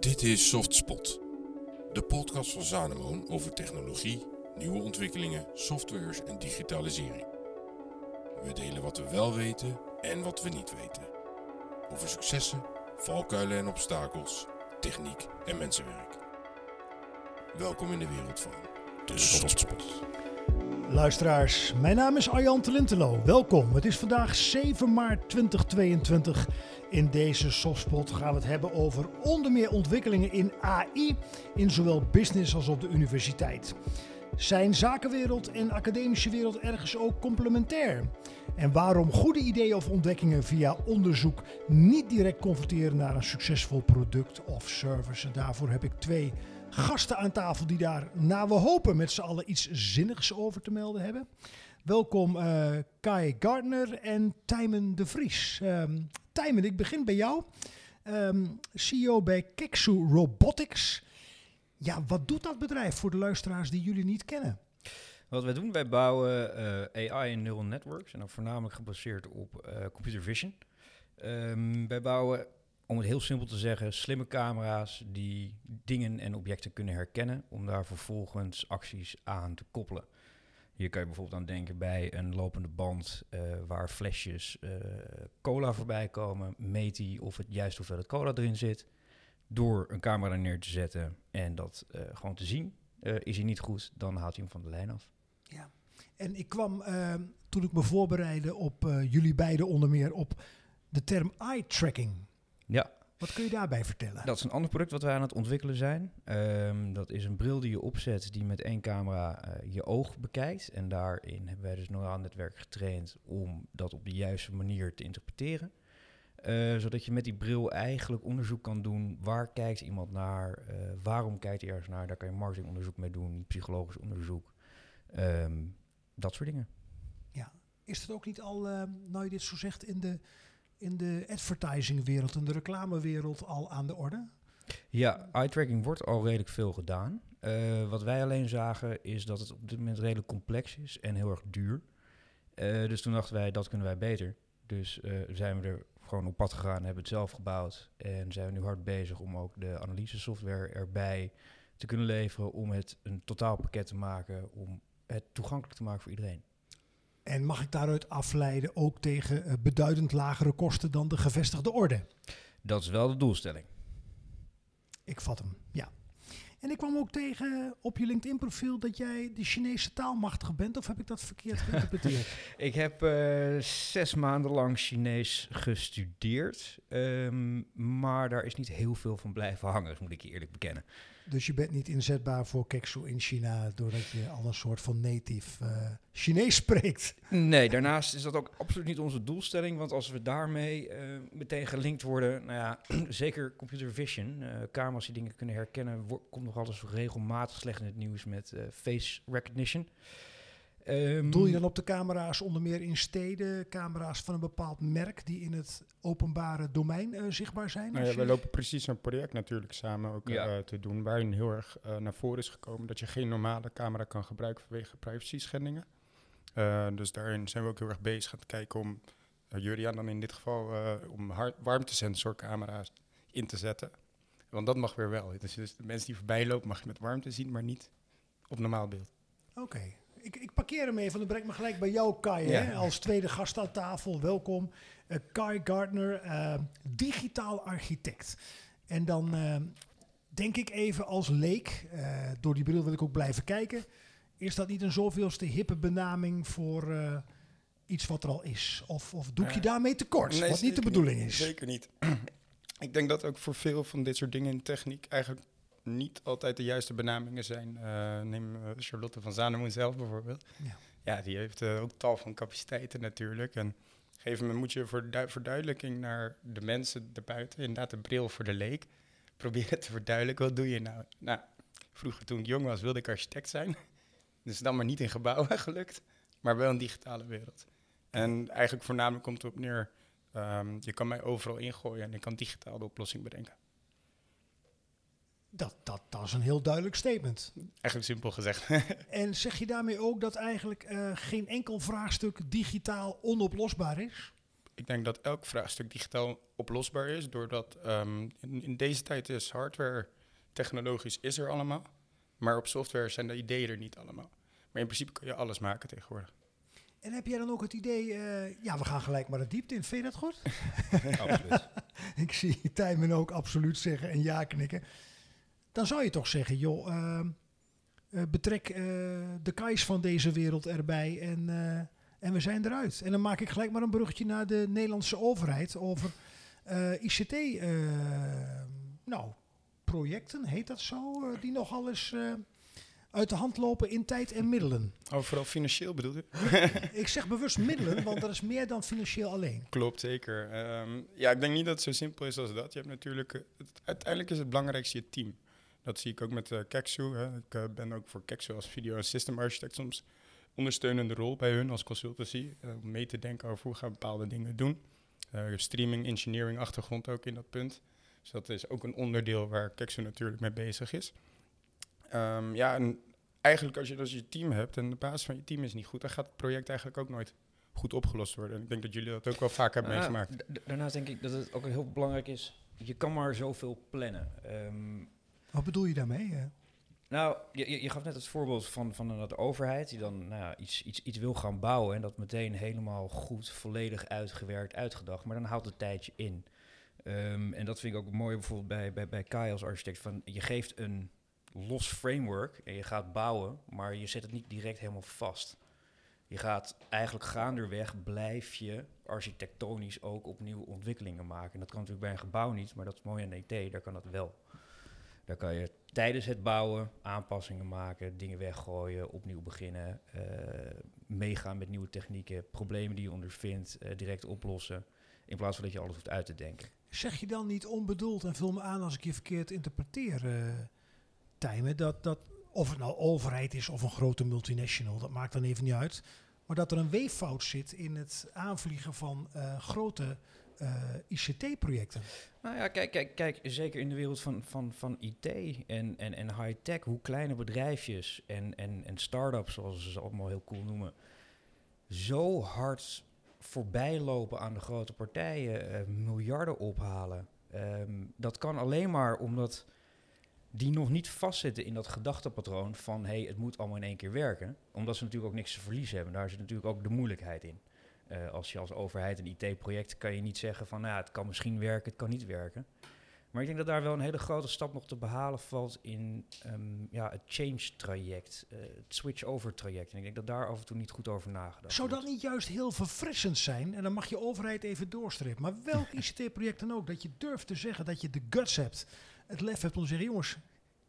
Dit is Softspot, de podcast van Zanemoon over technologie, nieuwe ontwikkelingen, softwares en digitalisering. We delen wat we wel weten en wat we niet weten. Over successen, valkuilen en obstakels, techniek en mensenwerk. Welkom in de wereld van de Softspot. Luisteraars, mijn naam is Arjan Telintelo. Welkom. Het is vandaag 7 maart 2022. In deze softspot gaan we het hebben over onder meer ontwikkelingen in AI, in zowel business als op de universiteit. Zijn zakenwereld en academische wereld ergens ook complementair? En waarom goede ideeën of ontdekkingen via onderzoek niet direct converteren naar een succesvol product of service? Daarvoor heb ik twee gasten aan tafel die daar, naar we hopen, met z'n allen iets zinnigs over te melden hebben. Welkom uh, Kai Gardner en Tijmen de Vries. Um, Tijmen, ik begin bij jou. Um, CEO bij Keksu Robotics. Ja, wat doet dat bedrijf voor de luisteraars die jullie niet kennen? Wat wij doen, wij bouwen uh, AI en neural networks. En dan voornamelijk gebaseerd op uh, computer vision. Um, wij bouwen om het heel simpel te zeggen, slimme camera's die dingen en objecten kunnen herkennen om daar vervolgens acties aan te koppelen. Hier kan je bijvoorbeeld aan denken bij een lopende band uh, waar flesjes uh, cola voorbij komen. Meet hij of het juist hoeveelheid cola erin zit. Door een camera neer te zetten en dat uh, gewoon te zien. is hij niet goed, dan haalt hij hem van de lijn af. Ja, en ik kwam toen ik me voorbereidde op jullie beiden onder meer op de term eye tracking. Ja. Wat kun je daarbij vertellen? Dat is een ander product wat wij aan het ontwikkelen zijn. Um, dat is een bril die je opzet die met één camera uh, je oog bekijkt. En daarin hebben wij dus neuraal netwerk getraind om dat op de juiste manier te interpreteren. Uh, zodat je met die bril eigenlijk onderzoek kan doen. Waar kijkt iemand naar? Uh, waarom kijkt hij ergens naar? Daar kan je marketingonderzoek mee doen, psychologisch onderzoek. Um, dat soort dingen. Ja. Is het ook niet al, nou je dit zo zegt, in de in de advertisingwereld en de reclamewereld al aan de orde? Ja, eye-tracking wordt al redelijk veel gedaan. Uh, wat wij alleen zagen is dat het op dit moment redelijk complex is en heel erg duur. Uh, dus toen dachten wij, dat kunnen wij beter. Dus uh, zijn we er gewoon op pad gegaan, hebben het zelf gebouwd. En zijn we nu hard bezig om ook de analyse software erbij te kunnen leveren. Om het een totaalpakket te maken, om het toegankelijk te maken voor iedereen. En mag ik daaruit afleiden ook tegen uh, beduidend lagere kosten dan de gevestigde orde? Dat is wel de doelstelling. Ik vat hem, ja. En ik kwam ook tegen op je LinkedIn-profiel dat jij de Chinese taal machtig bent, of heb ik dat verkeerd geïnterpreteerd? ik heb uh, zes maanden lang Chinees gestudeerd, um, maar daar is niet heel veel van blijven hangen, moet ik je eerlijk bekennen. Dus je bent niet inzetbaar voor Keksu in China doordat je al een soort van native uh, Chinees spreekt. Nee, daarnaast is dat ook absoluut niet onze doelstelling. Want als we daarmee uh, meteen gelinkt worden, nou ja, zeker computer vision, uh, camera's die dingen kunnen herkennen, komt nog altijd regelmatig slecht in het nieuws met face recognition. Um, Doel je dan op de camera's onder meer in steden, camera's van een bepaald merk die in het openbare domein uh, zichtbaar zijn? Nou ja, we lopen precies een project natuurlijk samen ook ja. uh, te doen, waarin heel erg uh, naar voren is gekomen dat je geen normale camera kan gebruiken vanwege privacy schendingen. dus daarin zijn we ook heel erg bezig aan het kijken om, Juriaan dan in dit geval, om warmtesensorcamera's in te zetten. Want dat mag weer wel. Dus, dus de mensen die voorbij lopen mag je met warmte zien, maar niet op normaal beeld. Oké, okay ik, ik, parkeer hem even, dan breng ik me gelijk bij jou, Kai. Ja. Hè? Als tweede gast aan tafel, welkom. Uh, Kai Gardner, uh, digitaal architect. En dan uh, denk ik even als leek, door die bril wil ik ook blijven kijken. Is dat niet een zoveelste hippe benaming voor iets wat er al is? Of, of doe je daarmee tekort, nee, wat niet de bedoeling niet, is? Zeker niet. ik denk dat ook voor veel van dit soort dingen in techniek eigenlijk niet altijd de juiste benamingen zijn. Uh, neem uh, Charlotte van Zanemoen zelf bijvoorbeeld. Ja, ja die heeft uh, ook tal van capaciteiten natuurlijk. En op een gegeven moment moet je voor verduidelijking naar de mensen erbuiten, inderdaad de bril voor de leek, proberen te verduidelijken, wat doe je nou? Nou, vroeger toen ik jong was wilde ik architect zijn. Dus dan maar niet in gebouwen gelukt, maar wel een digitale wereld. En eigenlijk voornamelijk komt het op neer, um, je kan mij overal ingooien en ik kan digitaal de oplossing bedenken. Dat, dat, dat is een heel duidelijk statement. Eigenlijk simpel gezegd. en zeg je daarmee ook dat eigenlijk uh, geen enkel vraagstuk digitaal onoplosbaar is? ik denk dat elk vraagstuk digitaal oplosbaar is, doordat ehm, in, in, deze tijd is hardware technologisch is er allemaal, maar op software zijn de ideeën er niet allemaal. Maar in principe kun je alles maken tegenwoordig. En heb jij dan ook het idee, uh, ja, we gaan gelijk maar de diepte in. Vind je dat goed? absoluut. ik zie Tijmen ook absoluut zeggen en ja knikken. Dan zou je toch zeggen, joh, uh, uh, betrek de kais van deze wereld erbij en, en we zijn eruit. En dan maak ik gelijk maar een bruggetje naar de Nederlandse overheid over ICT, nou, projecten, heet dat zo, die nogal eens uit de hand lopen in tijd en middelen. Oh, vooral financieel bedoel je? ik zeg bewust middelen, want dat is meer dan financieel alleen. Klopt, zeker. Um, ja, ik denk niet dat het zo simpel is als dat. Je hebt natuurlijk, het, uiteindelijk is het belangrijkste je team. Dat zie ik ook met uh, Keksu. Hè. Ik uh, ben ook voor Keksu als video- en system architect soms ondersteunende rol bij hun als consultancy. om mee te denken over hoe gaan we bepaalde dingen doen. streaming, engineering achtergrond ook in dat punt. Dus dat is ook een onderdeel waar Keksu natuurlijk mee bezig is. Um, ja, en eigenlijk als je, als je team hebt en de basis van je team is niet goed, dan gaat het project eigenlijk ook nooit goed opgelost worden. En ik denk dat jullie dat ook wel vaak hebben nou, meegemaakt. Daarnaast denk ik dat het ook heel belangrijk is, je kan maar zoveel plannen. Um, Wat bedoel je daarmee? Hè? Nou, je, je, gaf net het voorbeeld van, van de overheid die dan nou iets, iets, iets wil gaan bouwen en dat meteen helemaal goed, volledig uitgewerkt, uitgedacht. Maar dan houdt het tijdje in. Um, en dat vind ik ook mooi bijvoorbeeld bij, bij, bij Kai als architect. Van, je geeft een los framework en je gaat bouwen, maar je zet het niet direct helemaal vast. Je gaat eigenlijk gaanderweg blijf je architectonisch ook opnieuw ontwikkelingen maken. En dat kan natuurlijk bij een gebouw niet, maar dat is mooi aan ET, daar kan dat wel. Daar kan je tijdens het bouwen aanpassingen maken, dingen weggooien, opnieuw beginnen, uh, meegaan met nieuwe technieken, problemen die je ondervindt, uh, direct oplossen. In plaats van dat je alles hoeft uit te denken. Zeg je dan niet onbedoeld en vul me aan als ik je verkeerd interpreteer, uh, Tijmen, dat, dat of het nou overheid is of een grote multinational, dat maakt dan even niet uit. Maar dat er een weeffout zit in het aanvliegen van grote uh, ICT-projecten. Nou ja, kijk, kijk, kijk, zeker in de wereld van, van, van IT en, en, en high-tech, hoe kleine bedrijfjes en, en, en start-ups, zoals ze ze allemaal heel cool noemen, zo hard voorbij lopen aan de grote partijen, uh, miljarden ophalen. Um, dat kan alleen maar omdat die nog niet vastzitten in dat gedachtepatroon van hé, hey, het moet allemaal in één keer werken. Omdat ze natuurlijk ook niks te verliezen hebben. Daar zit natuurlijk ook de moeilijkheid in. Uh, als je als overheid een IT-project kan je niet zeggen van nou, ja, het kan misschien werken, het kan niet werken. Maar ik denk dat daar wel een hele grote stap nog te behalen valt in um, ja, het change-traject, uh, het switch-over-traject. En ik denk dat daar af en toe niet goed over nagedacht Zou dat niet juist heel verfrissend zijn? En dan mag je overheid even doorstrepen. Maar welk ICT-project dan ook, dat je durft te zeggen dat je de guts hebt het lef hebt om te zeggen: jongens,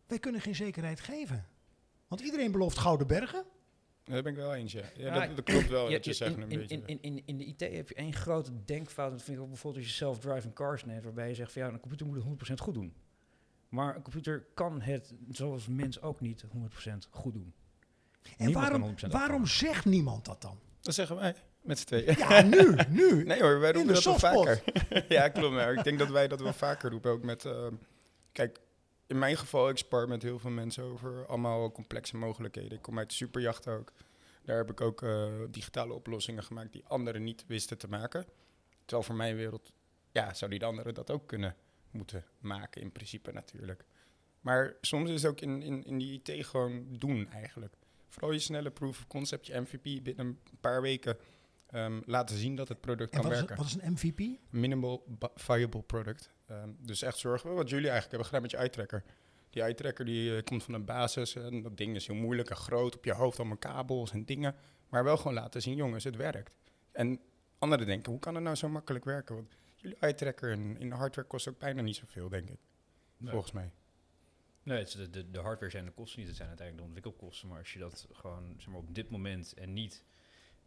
wij kunnen geen zekerheid geven. Want iedereen belooft gouden bergen. Daar ben ik wel eens, ja. ja, dat, dat, klopt wel, ja, dat je zegt in, een in, beetje. In, in, in de IT heb je één grote denkfout. Dat vind ik ook bijvoorbeeld als je self-driving cars neemt... waarbij je zegt van ja, een computer moet het 100% goed doen. Maar een computer kan het, zoals mens ook niet, 100% goed doen. En niemand waarom, waarom zegt niemand dat dan? Dat zeggen wij. Met z'n tweeën. Ja, nu, nu. nee hoor, wij roepen dat wel vaker. ja, klopt. Maar ik denk dat wij dat wel vaker roepen. Ook met, uh, kijk, in mijn geval, ik spar met heel veel mensen over allemaal complexe mogelijkheden. Ik kom uit de superjacht ook. Daar heb ik ook uh, digitale oplossingen gemaakt die anderen niet wisten te maken. Terwijl voor mijn wereld, ja, zou die de anderen dat ook kunnen moeten maken, in principe natuurlijk. Maar soms is het ook in, in, in die IT gewoon doen eigenlijk. Vooral je snelle proof of concept, je MVP binnen een paar weken um, laten zien dat het product en kan wat werken. Is, wat is een MVP? Minimal viable product. Um, dus echt zorgen, wat jullie eigenlijk hebben gedaan met je eye-tracker. Die eye-tracker die uh, komt van een basis en dat ding is heel moeilijk en groot op je hoofd, allemaal kabels en dingen. Maar wel gewoon laten zien, jongens, het werkt. En anderen denken, hoe kan het nou zo makkelijk werken? Want jullie eye-tracker in, in hardware kost ook bijna niet zoveel, denk ik. Nee. Volgens mij. Nee, het de, de, de hardware zijn de kosten niet, het zijn uiteindelijk de ontwikkelkosten. Maar als je dat gewoon zeg maar, op dit moment en niet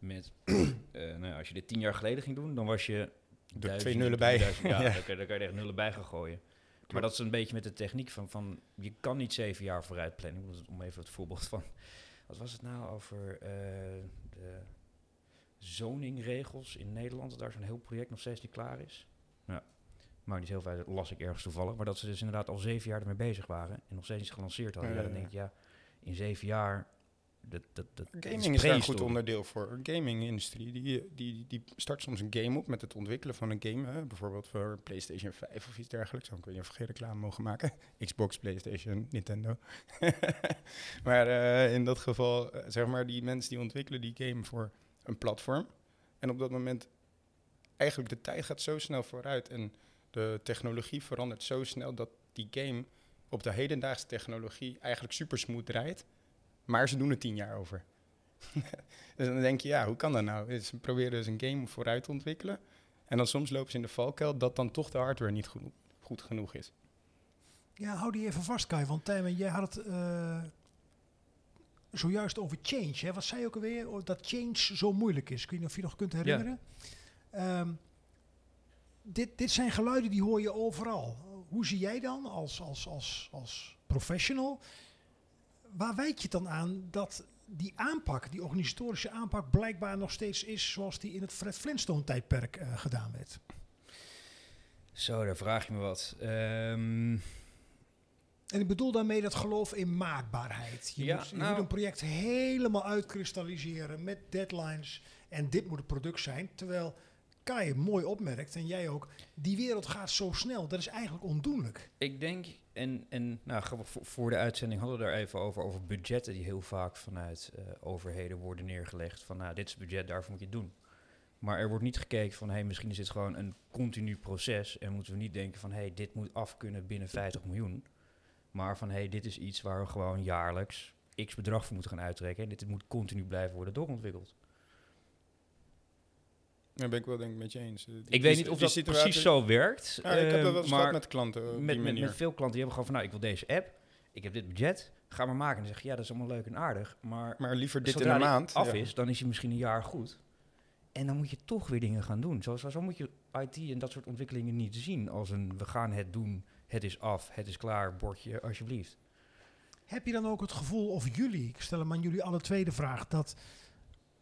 met, uh, nou als je dit tien jaar geleden ging doen, dan was je... Er twee nullen bij. Duizend, ja, ja. Dan, kan, je er echt nullen bij gaan gooien. Klopt. Maar dat is een beetje met de techniek van, van, je kan niet zeven jaar vooruit plannen. Om even het voorbeeld van, wat was het nou over uh, de zoningregels in Nederland, dat daar zo'n heel project nog steeds niet klaar is. Ja, maakt niet heel veel uit, las ik ergens toevallig. Maar dat ze dus inderdaad al zeven jaar ermee bezig waren en nog steeds niet gelanceerd hadden. Ja, dan denk ik, ja, in zeven jaar dat, dat, dat Gaming is daar een goed onderdeel voor. De gaming-industrie die, die, die start soms een game op met het ontwikkelen van een game. Hè? Bijvoorbeeld voor PlayStation 5 of iets dergelijks. Niet of we geen reclame mogen maken. Xbox, PlayStation, Nintendo. maar uh, in dat geval, uh, zeg maar, die mensen die ontwikkelen die game voor een platform. En op dat moment, eigenlijk de tijd gaat zo snel vooruit en de technologie verandert zo snel dat die game op de hedendaagse technologie eigenlijk super smooth draait. Maar ze doen er tien jaar over. dus dan denk je, ja, hoe kan dat nou? Ze proberen dus een game vooruit te ontwikkelen. En dan soms lopen ze in de valkuil dat dan toch de hardware niet goed, goed genoeg is. Ja, hou die even vast, Kai. Want Tijmen, jij had het uh, zojuist over change. Hè? Wat zei je ook alweer? Oh, dat change zo moeilijk is. Ik weet niet of je nog kunt herinneren. Ja. Um, dit, dit zijn geluiden die hoor je overal. Hoe zie jij dan als, als, als, als professional waar wijd je dan aan dat die aanpak, die organisatorische aanpak, blijkbaar nog steeds is zoals die in het Fred Flintstone-tijdperk uh, gedaan werd? Zo, daar vraag je me wat. Um... En ik bedoel daarmee dat geloof in maakbaarheid. Je, ja, moet, je nou, moet een project helemaal uitkristalliseren met deadlines. En dit moet het product zijn. Terwijl Kai mooi opmerkt, en jij ook, die wereld gaat zo snel. Dat is eigenlijk ondoenlijk. Ik denk, en, en nou, voor de uitzending hadden we daar even over, over budgetten die heel vaak vanuit uh, overheden worden neergelegd. Van nou, dit is het budget, daarvoor moet je het doen. Maar er wordt niet gekeken van, hé, hey, misschien is dit gewoon een continu proces. En moeten we niet denken van, hé, hey, dit moet af kunnen binnen 50 miljoen. Maar van, hé, hey, dit is iets waar we gewoon jaarlijks x bedrag voor moeten gaan uittrekken. En dit moet continu blijven worden doorontwikkeld. Daar ben ik wel denk ik met je eens. Die, ik weet niet of dat precies zo werkt. Ja, ik heb dat wel eens maar met klanten. Met, met, met, veel klanten die hebben gewoon van, nou, ik wil deze app, ik heb dit budget, ga maar maken. En dan zeg je, ja, dat is allemaal leuk en aardig, maar, maar liever dit in een maand. af is, dan is hij misschien een jaar goed. En dan moet je toch weer dingen gaan doen. Zo, zo, zo moet je IT en dat soort ontwikkelingen niet zien als een, we gaan het doen, het is af, het is klaar, bordje, alsjeblieft. Heb je dan ook het gevoel, of jullie, ik stel hem aan jullie alle tweede vraag, dat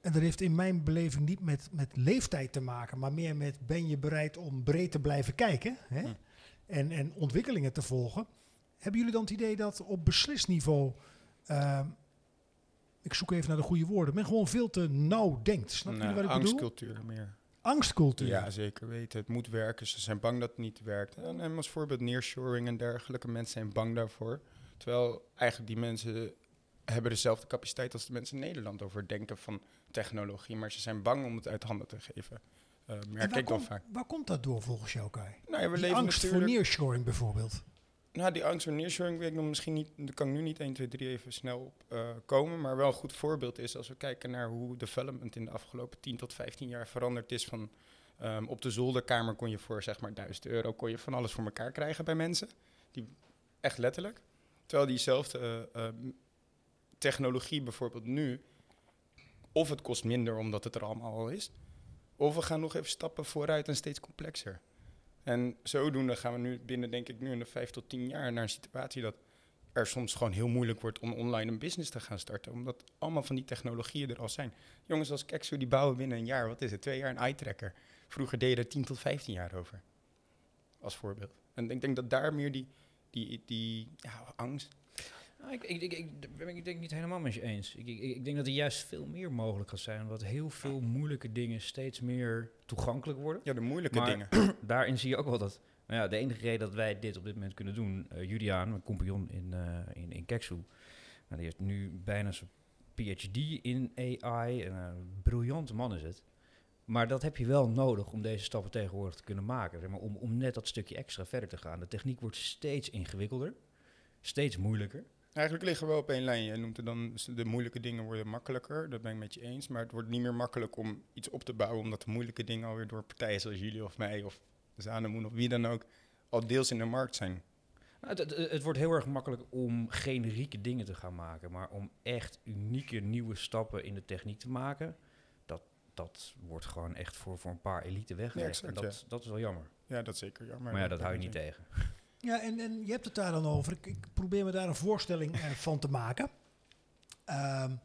en dat heeft in mijn beleving niet met, met leeftijd te maken, maar meer met ben je bereid om breed te blijven kijken hè? Hm. En, en ontwikkelingen te volgen. Hebben jullie dan het idee dat op beslisniveau, uh, ik zoek even naar de goede woorden, men gewoon veel te nauw denkt? Snap je nou, wat ik angstcultuur bedoel? meer. Angstcultuur? Ja, zeker weten. Het moet werken. Ze zijn bang dat het niet werkt. En, en als voorbeeld nearshoring en dergelijke. Mensen zijn bang daarvoor. Terwijl eigenlijk die mensen hebben dezelfde capaciteit als de mensen in Nederland over denken van technologie, maar ze zijn bang om het uit handen te geven. Uh, merk ik kom, vaak. Waar komt dat door volgens jou, Kai? Nou, ja, we die leven angst voor nearshoring bijvoorbeeld? Nou, die angst voor nearshoring weet ik nog misschien niet, daar kan ik nu niet 1, 2, 3 even snel op uh, komen, maar wel een goed voorbeeld is als we kijken naar hoe development in de afgelopen 10 tot 15 jaar veranderd is van um, op de zolderkamer kon je voor zeg maar 1000 euro kon je van alles voor elkaar krijgen bij mensen, die echt letterlijk. Terwijl diezelfde uh, technologie bijvoorbeeld nu, of het kost minder omdat het er allemaal al is, of we gaan nog even stappen vooruit en steeds complexer. En zodoende gaan we nu binnen, denk ik, nu in de vijf tot tien jaar naar een situatie dat er soms gewoon heel moeilijk wordt om online een business te gaan starten. Omdat allemaal van die technologieën er al zijn. Jongens als Kexo, die bouwen binnen een jaar, wat is het, twee jaar een eye-tracker. Vroeger deden er 10 tot 15 jaar over. Als voorbeeld. En ik denk dat daar meer die, die, die ja, angst, nou, ik, ik, ik, ik, ben ik denk niet helemaal met je eens. Ik, ik, ik denk dat er juist veel meer mogelijk gaat zijn. Omdat heel veel moeilijke dingen steeds meer toegankelijk worden. Ja, de moeilijke dingen. daarin zie je ook wel dat... Nou ja, de enige reden dat wij dit op dit moment kunnen doen... Uh, Juliaan, mijn compagnon in, uh, in, in Keksu... Nou, die heeft nu bijna zijn PhD in AI. En een briljante man is het. Maar dat heb je wel nodig om deze stappen tegenwoordig te kunnen maken. Zeg maar, om, om net dat stukje extra verder te gaan. De techniek wordt steeds ingewikkelder. Steeds moeilijker. Eigenlijk liggen we op één lijn. Je noemt het dan de moeilijke dingen worden makkelijker. Dat ben ik met je eens. Maar het wordt niet meer makkelijk om iets op te bouwen, omdat de moeilijke dingen alweer door partijen zoals jullie of mij of Zanemoen of wie dan ook al deels in de markt zijn. Nou, het, het, wordt heel erg makkelijk om generieke dingen te gaan maken, maar om echt unieke nieuwe stappen in de techniek te maken, dat, dat wordt gewoon echt voor, voor een paar elite weggelegd. en dat, dat is wel jammer. Ja, dat is zeker jammer. Maar ja, dat hou je niet tegen. Ja, en, en je hebt het daar dan over. Ik, ik probeer me daar een voorstelling eh, van te maken. Um,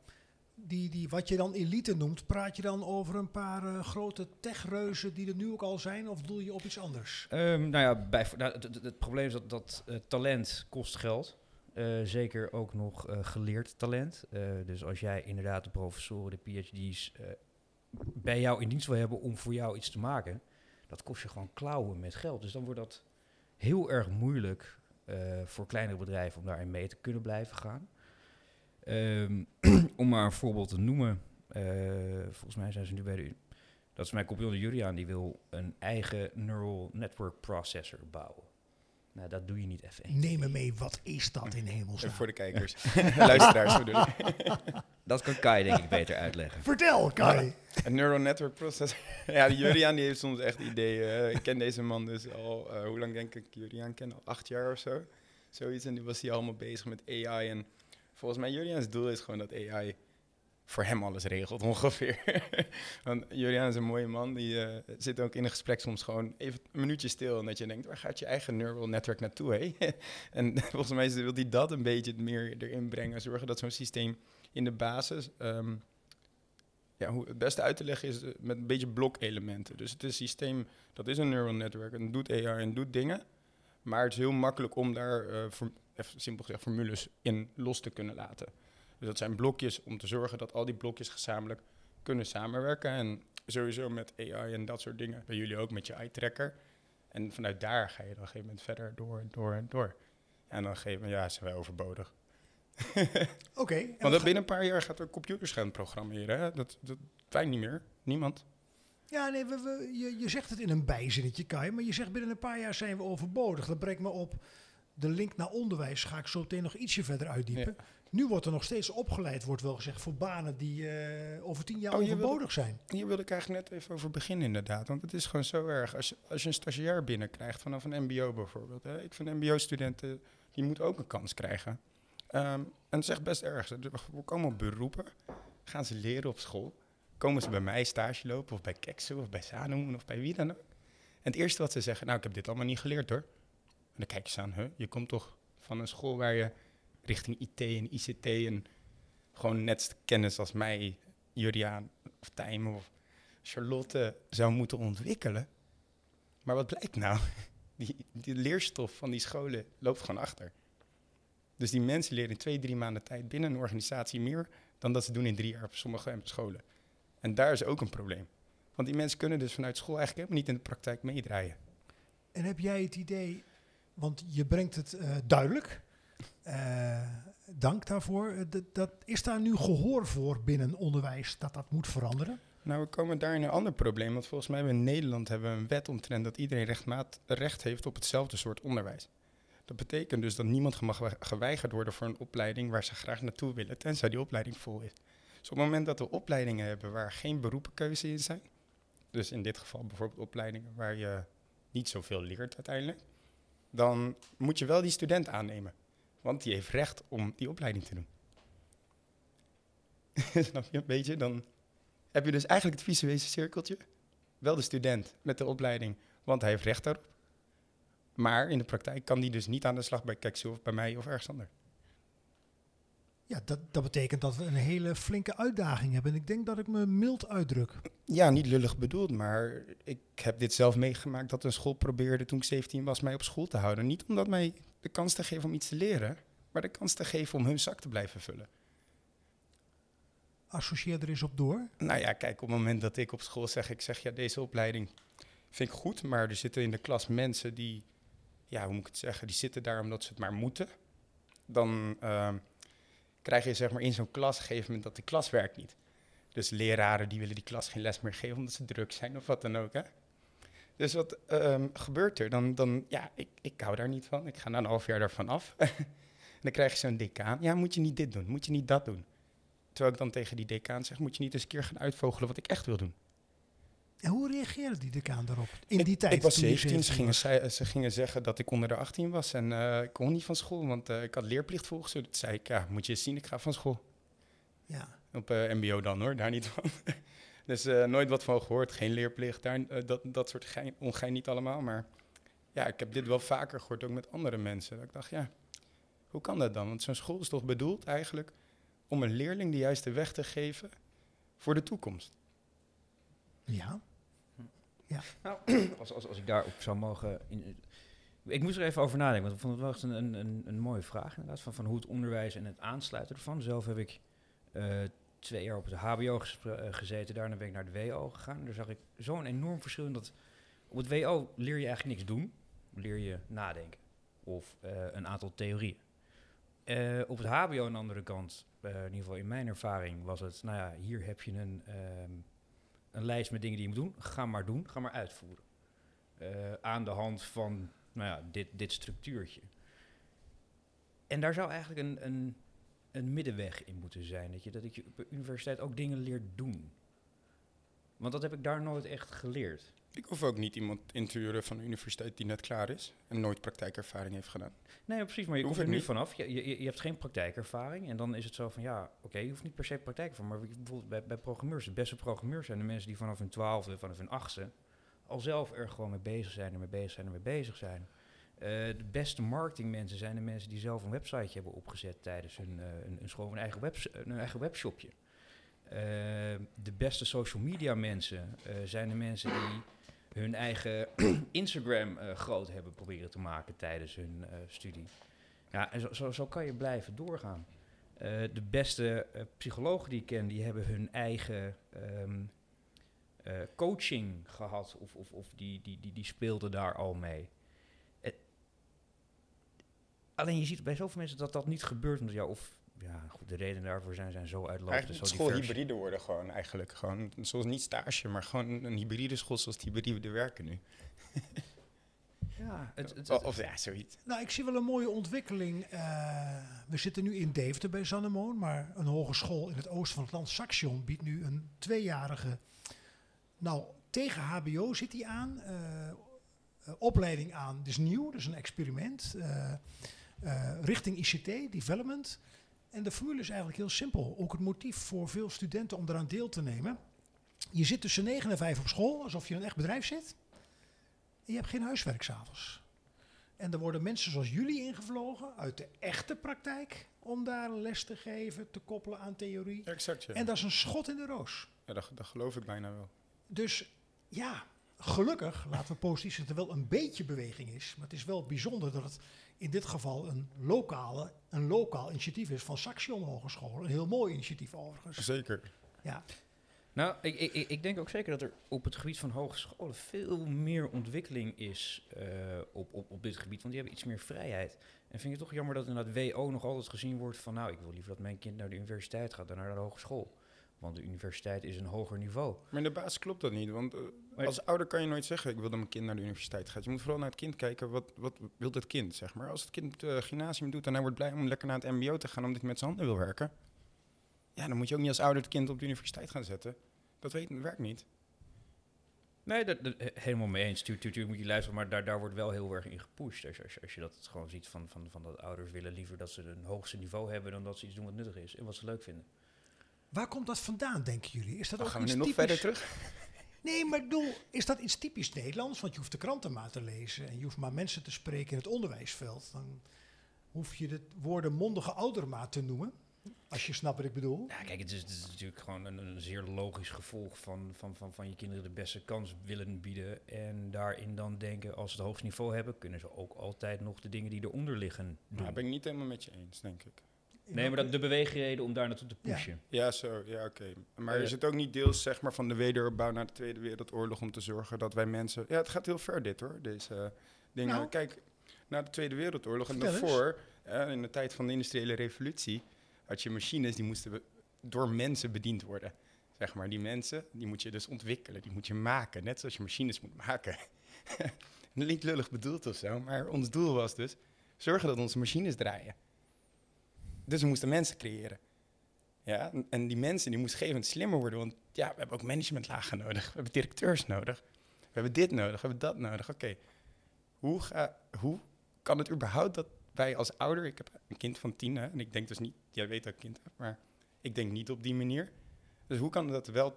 die, die, wat je dan elite noemt, praat je dan over een paar uh, grote techreuzen die er nu ook al zijn, of doe je op iets anders? Um, nou ja, bij, nou, het, probleem is dat, dat uh, talent kost geld. eh, zeker ook nog eh, geleerd talent. Eh, dus als jij inderdaad de professoren, de PhD's eh, bij jou in dienst wil hebben om voor jou iets te maken, dat kost je gewoon klauwen met geld. Dus dan wordt dat heel erg moeilijk eh, voor kleinere bedrijven om daarin mee te kunnen blijven gaan. Ehm, om maar een voorbeeld te noemen, eh, volgens mij zijn ze nu bij de. Dat is mijn compagnon Julian, die wil een eigen neural network processor bouwen. Nou, dat doe je niet even. Neem me mee, wat is dat in hemelsnaam? Voor de kijkers. Luisteraars bedoel ik. Dat kan Kai denk ik beter uitleggen. Vertel, Kai. Een neural network processor. ja, die Juriaan die heeft soms echt ideeën. Ik ken deze man dus al, eh, hoe lang denk ik Juriaan ken? Al acht jaar of zo. Zoiets. En nu was hij allemaal bezig met AI. En volgens mij Juriaans doel is gewoon dat AI voor hem alles regelt ongeveer. Want Juriaan is een mooie man. Die eh, zit ook in een gesprek soms gewoon even een minuutje stil. En dat je denkt, waar gaat je eigen neural network naartoe? Hè? en volgens mij wil hij dat een beetje meer erin brengen. Zorgen dat zo'n systeem in de basis... ehm, ja, hoe het beste uit te leggen is eh, met een beetje blokelementen. Dus het is een systeem, dat is een neural network en doet AI en doet dingen. Maar het is heel makkelijk om daar, voor- even simpel gezegd, formules in los te kunnen laten. Dus dat zijn blokjes om te zorgen dat al die blokjes gezamenlijk kunnen samenwerken. En sowieso met AI en dat soort dingen. Bij jullie ook met je eye-tracker. En vanuit daar ga je dan op een gegeven moment verder door en door en door. En dan gegeven moment, ja, zijn wij overbodig. Oké. Want binnen een paar jaar gaat er computers gaan programmeren. Hè? Dat, dat wij niet meer. Niemand. Ja, nee, we, we- je, je zegt het in een bijzinnetje, Kai, maar je zegt binnen een paar jaar zijn we overbodig. Dat brengt me op. De link naar onderwijs ga ik zo meteen nog ietsje verder uitdiepen. Nu wordt er nog steeds opgeleid, wordt wel gezegd, voor banen die eh, over tien jaar Oh, overbodig zijn. Hier wilde ik eigenlijk net even over beginnen inderdaad. Want het is gewoon zo erg. Als je, als je een stagiair binnenkrijgt vanaf een mbo bijvoorbeeld. Hè. Ik vind mbo-studenten, die moeten ook een kans krijgen. Ehm, en het is echt best erg. We komen op beroepen. Gaan ze leren op school. Komen ze bij mij stage lopen of bij Keksen of bij Sanoen of bij wie dan ook. En het eerste wat ze zeggen, nou ik heb dit allemaal niet geleerd hoor. En dan kijk je ze aan, huh? je komt toch van een school waar je richting IT en ICT en gewoon net kennis als mij, Juriaan of Tijmen of Charlotte zou moeten ontwikkelen. Maar wat blijkt nou? Die, die leerstof van die scholen loopt gewoon achter. Dus die mensen leren in twee, drie maanden tijd binnen een organisatie meer dan dat ze doen in drie jaar op sommige scholen. En daar is ook een probleem. Want die mensen kunnen dus vanuit school eigenlijk helemaal niet in de praktijk meedraaien. En heb jij het idee, want je brengt het eh, duidelijk, dank daarvoor. Eh, dat, dat, is daar nu gehoor voor binnen onderwijs dat dat moet veranderen? Nou, we komen daar in een ander probleem. Want volgens mij hebben we in Nederland hebben we een wet omtrent dat iedereen recht heeft op hetzelfde soort onderwijs. Dat betekent dus dat niemand mag we- geweigerd worden voor een opleiding waar ze graag naartoe willen, tenzij die opleiding vol is. Dus op het moment dat we opleidingen hebben waar geen beroepenkeuze in zijn, dus in dit geval bijvoorbeeld opleidingen waar je niet zoveel leert uiteindelijk, dan moet je wel die student aannemen. Want die heeft recht om die opleiding te doen. Snap je een beetje? Dan heb je dus eigenlijk het visuele cirkeltje. Wel de student met de opleiding, want hij heeft recht daarop. Maar in de praktijk kan die dus niet aan de slag bij Keksu of bij mij of ergens anders. Ja, dat, dat betekent dat we een hele flinke uitdaging hebben. En ik denk dat ik me mild uitdruk. Ja, niet lullig bedoeld, maar ik heb dit zelf meegemaakt dat een school probeerde toen ik 17 was mij op school te houden. Niet om dat mij de kans te geven om iets te leren, maar de kans te geven om hun zak te blijven vullen. Associeer er eens op door. Nou ja, kijk, op het moment dat ik op school zeg, ik zeg ja, deze opleiding vind ik goed, maar er zitten in de klas mensen die, ja, hoe moet ik het zeggen, die zitten daar omdat ze het maar moeten. Dan ehm, krijg je zeg maar in zo'n klas een gegeven moment dat de klas werkt niet. Dus leraren die willen die klas geen les meer geven omdat ze druk zijn of wat dan ook, hè. Dus wat ehm, gebeurt er? Dan, dan ja, ik, ik hou daar niet van. Ik ga na een half jaar daarvan af. en dan krijg je zo'n decaan. Ja, moet je niet dit doen? Moet je niet dat doen? Terwijl ik dan tegen die decaan zeg, moet je niet eens een keer gaan uitvogelen wat ik echt wil doen. En hoe reageerde die decaan daarop? In ik, die tijd? Ik was toen je 17, ze gingen, zei- ze gingen zeggen dat ik onder de 18 was en eh, ik kon niet van school, want eh, ik had leerplicht volgens ze. Toen zei ik, ja, moet je eens zien, ik ga van school. Ja. Op eh, mbo dan hoor, daar niet van. dus nooit wat van gehoord, geen leerplicht, daar, dat, dat soort gein, ongein niet allemaal. Maar ja, ik heb dit wel vaker gehoord, ook met andere mensen. Dat ik dacht, ja, hoe kan dat dan? Want zo'n school is toch bedoeld eigenlijk om een leerling de juiste weg te geven voor de toekomst. Ja. Nou, als, als, als ik daarop zou mogen. In, Ik moest er even over nadenken, want ik vond het wel echt een, een, een, een mooie vraag inderdaad. Van, van hoe het onderwijs en het aansluiten ervan. Zelf heb ik eh, twee jaar op het HBO eh, gezeten. Daarna ben ik naar de WO gegaan. Daar zag ik zo'n enorm verschil in dat... Op het WO leer je eigenlijk niks doen. Leer je nadenken. Of eh, een aantal theorieën. Eh, op het HBO aan de andere kant, eh, in ieder geval in mijn ervaring, was het... Nou ja, hier heb je een, ehm, een lijst met dingen die je moet doen. Ga maar doen, ga maar uitvoeren. Eh, aan de hand van nou ja, dit, dit structuurtje. En daar zou eigenlijk een, een, een middenweg in moeten zijn. Dat je, dat je op de universiteit ook dingen leert doen. Want dat heb ik daar nooit echt geleerd. Ik hoef ook niet iemand in te huren van de universiteit die net klaar is en nooit praktijkervaring heeft gedaan. Nee, precies, maar je Hoef komt er niet. vanaf. Je, je, je hebt geen praktijkervaring. En dan is het zo van, ja, oké, je hoeft niet per se praktijkervaring. Maar bijvoorbeeld bij, bij programmeurs, de beste programmeurs zijn de mensen die vanaf hun twaalfde, vanaf hun achtste, al zelf er gewoon mee bezig zijn, ermee bezig zijn, ermee bezig zijn. Eh, de beste marketingmensen zijn de mensen die zelf een websiteje hebben opgezet tijdens hun, eh, een, een school, een eigen, webs een eigen webshopje. Eh, de beste social media mensen eh, zijn de mensen die hun eigen Instagram eh, groot hebben proberen te maken tijdens hun eh, studie. Ja, en zo, zo, zo kan je blijven doorgaan. Eh, de beste psychologen die ik ken, die hebben hun eigen ehm, eh, coaching gehad. Of, of, of die, die, die, die speelden daar al mee. Alleen je ziet bij zoveel mensen dat dat niet gebeurt. Omdat, ja, of ja, goed, de redenen daarvoor zijn, zijn zo uitlopend. Eigenlijk zo moet school divers. hybride worden gewoon eigenlijk. Gewoon, zoals niet stage, maar gewoon een hybride school zoals die hybride werken nu. Ja, het, het, Of, het- of ja, zoiets. Nou, ik zie wel een mooie ontwikkeling. Eh, we zitten nu in Deventer bij Zannemoon, maar een hogeschool in het oosten van het land, Saxion, biedt nu een tweejarige, nou, tegen HBO zit hij aan, eh, eh, opleiding aan. Dat is nieuw, dat is een experiment, eh, eh, richting ICT, development. En de formule is eigenlijk heel simpel. Ook het motief voor veel studenten om eraan deel te nemen. Je zit tussen 9 en 5 op school, alsof je in een echt bedrijf zit. En je hebt geen huiswerk s'avonds. En er worden mensen zoals jullie ingevlogen uit de echte praktijk om daar les te geven, te koppelen aan theorie. Ja, exact, ja. En dat is een schot in de roos. ja dat, dat geloof ik bijna wel. Dus ja, gelukkig, laten we positief zijn, dat er wel een beetje beweging is. Maar het is wel bijzonder dat het in dit geval een, lokale, een lokaal initiatief is van Saxion Hogeschool. Een heel mooi initiatief overigens. Zeker. Ja, Nou, ik, ik, ik- ik denk ook zeker dat er op het gebied van hogescholen veel meer ontwikkeling is eh, op, op, op dit gebied. Want die hebben iets meer vrijheid. En vind ik het toch jammer dat inderdaad WO nog altijd gezien wordt van... nou, ik wil liever dat mijn kind naar de universiteit gaat dan naar de hogeschool. Want de universiteit is een hoger niveau. Maar in de basis klopt dat niet. Want eh, als ouder kan je nooit zeggen, ik wil dat mijn kind naar de universiteit gaat. Je moet vooral naar het kind kijken, wat, wat wil het kind, zeg maar. Als het kind uh, gymnasium doet en hij wordt blij om lekker naar het mbo te gaan... omdat hij met zijn handen wil werken... ja, dan moet je ook niet als ouder het kind op de universiteit gaan zetten. Dat, weet, dat werkt niet. Nee, dat, dat- he- helemaal mee eens. Tuur, tuur, tuur moet je luisteren, maar daar, daar wordt wel heel erg in gepusht. Als je, als je, als je dat gewoon ziet van, van, van dat ouders willen liever dat ze een hoogste niveau hebben... dan dat ze iets doen wat nuttig is en wat ze leuk vinden. Waar komt dat vandaan, denken jullie? Is dat ook gaan we iets nu nog typisch? verder terug. Nee, maar ik bedoel, is dat iets typisch Nederlands? Want je hoeft de kranten maar te lezen en je hoeft maar mensen te spreken in het onderwijsveld. Dan hoef je de woorden mondige ouder maar te noemen, als je snapt wat ik bedoel. Ja, kijk, het is, het is natuurlijk gewoon een, een zeer logisch gevolg van, van, van, van je kinderen de beste kans willen bieden. En daarin dan denken, als ze het hoogste niveau hebben, kunnen ze ook altijd nog de dingen die eronder liggen doen. Nou, ben ik niet helemaal met je eens, denk ik. Nee, maar dat de beweegreden om daar naartoe te pushen. Ja, zo, ja, oké. Maar Eh, is het ook niet deels zeg maar, van de wederopbouw na de Tweede Wereldoorlog om te zorgen dat wij mensen... Ja, het gaat heel ver dit hoor, deze dingen. Nou. Kijk, na de Tweede Wereldoorlog en daarvoor, eh, in de tijd van de industriële revolutie, had je machines die moesten door mensen bediend worden. Zeg maar, die mensen, die moet je dus ontwikkelen, die moet je maken, net zoals je machines moet maken. niet lullig bedoeld of zo, maar ons doel was dus zorgen dat onze machines draaien. Dus we moesten mensen creëren. Ja, en- die mensen die moesten gegeven slimmer worden. Want ja, we hebben ook managementlagen nodig. We hebben directeurs nodig. We hebben dit nodig, we hebben dat nodig. Oké, hoe, hoe kan het überhaupt dat wij als ouder... Ik heb een kind van tien, hè, en ik denk dus niet... Jij weet dat kind maar ik denk niet op die manier. Dus hoe kan het dat wel 80%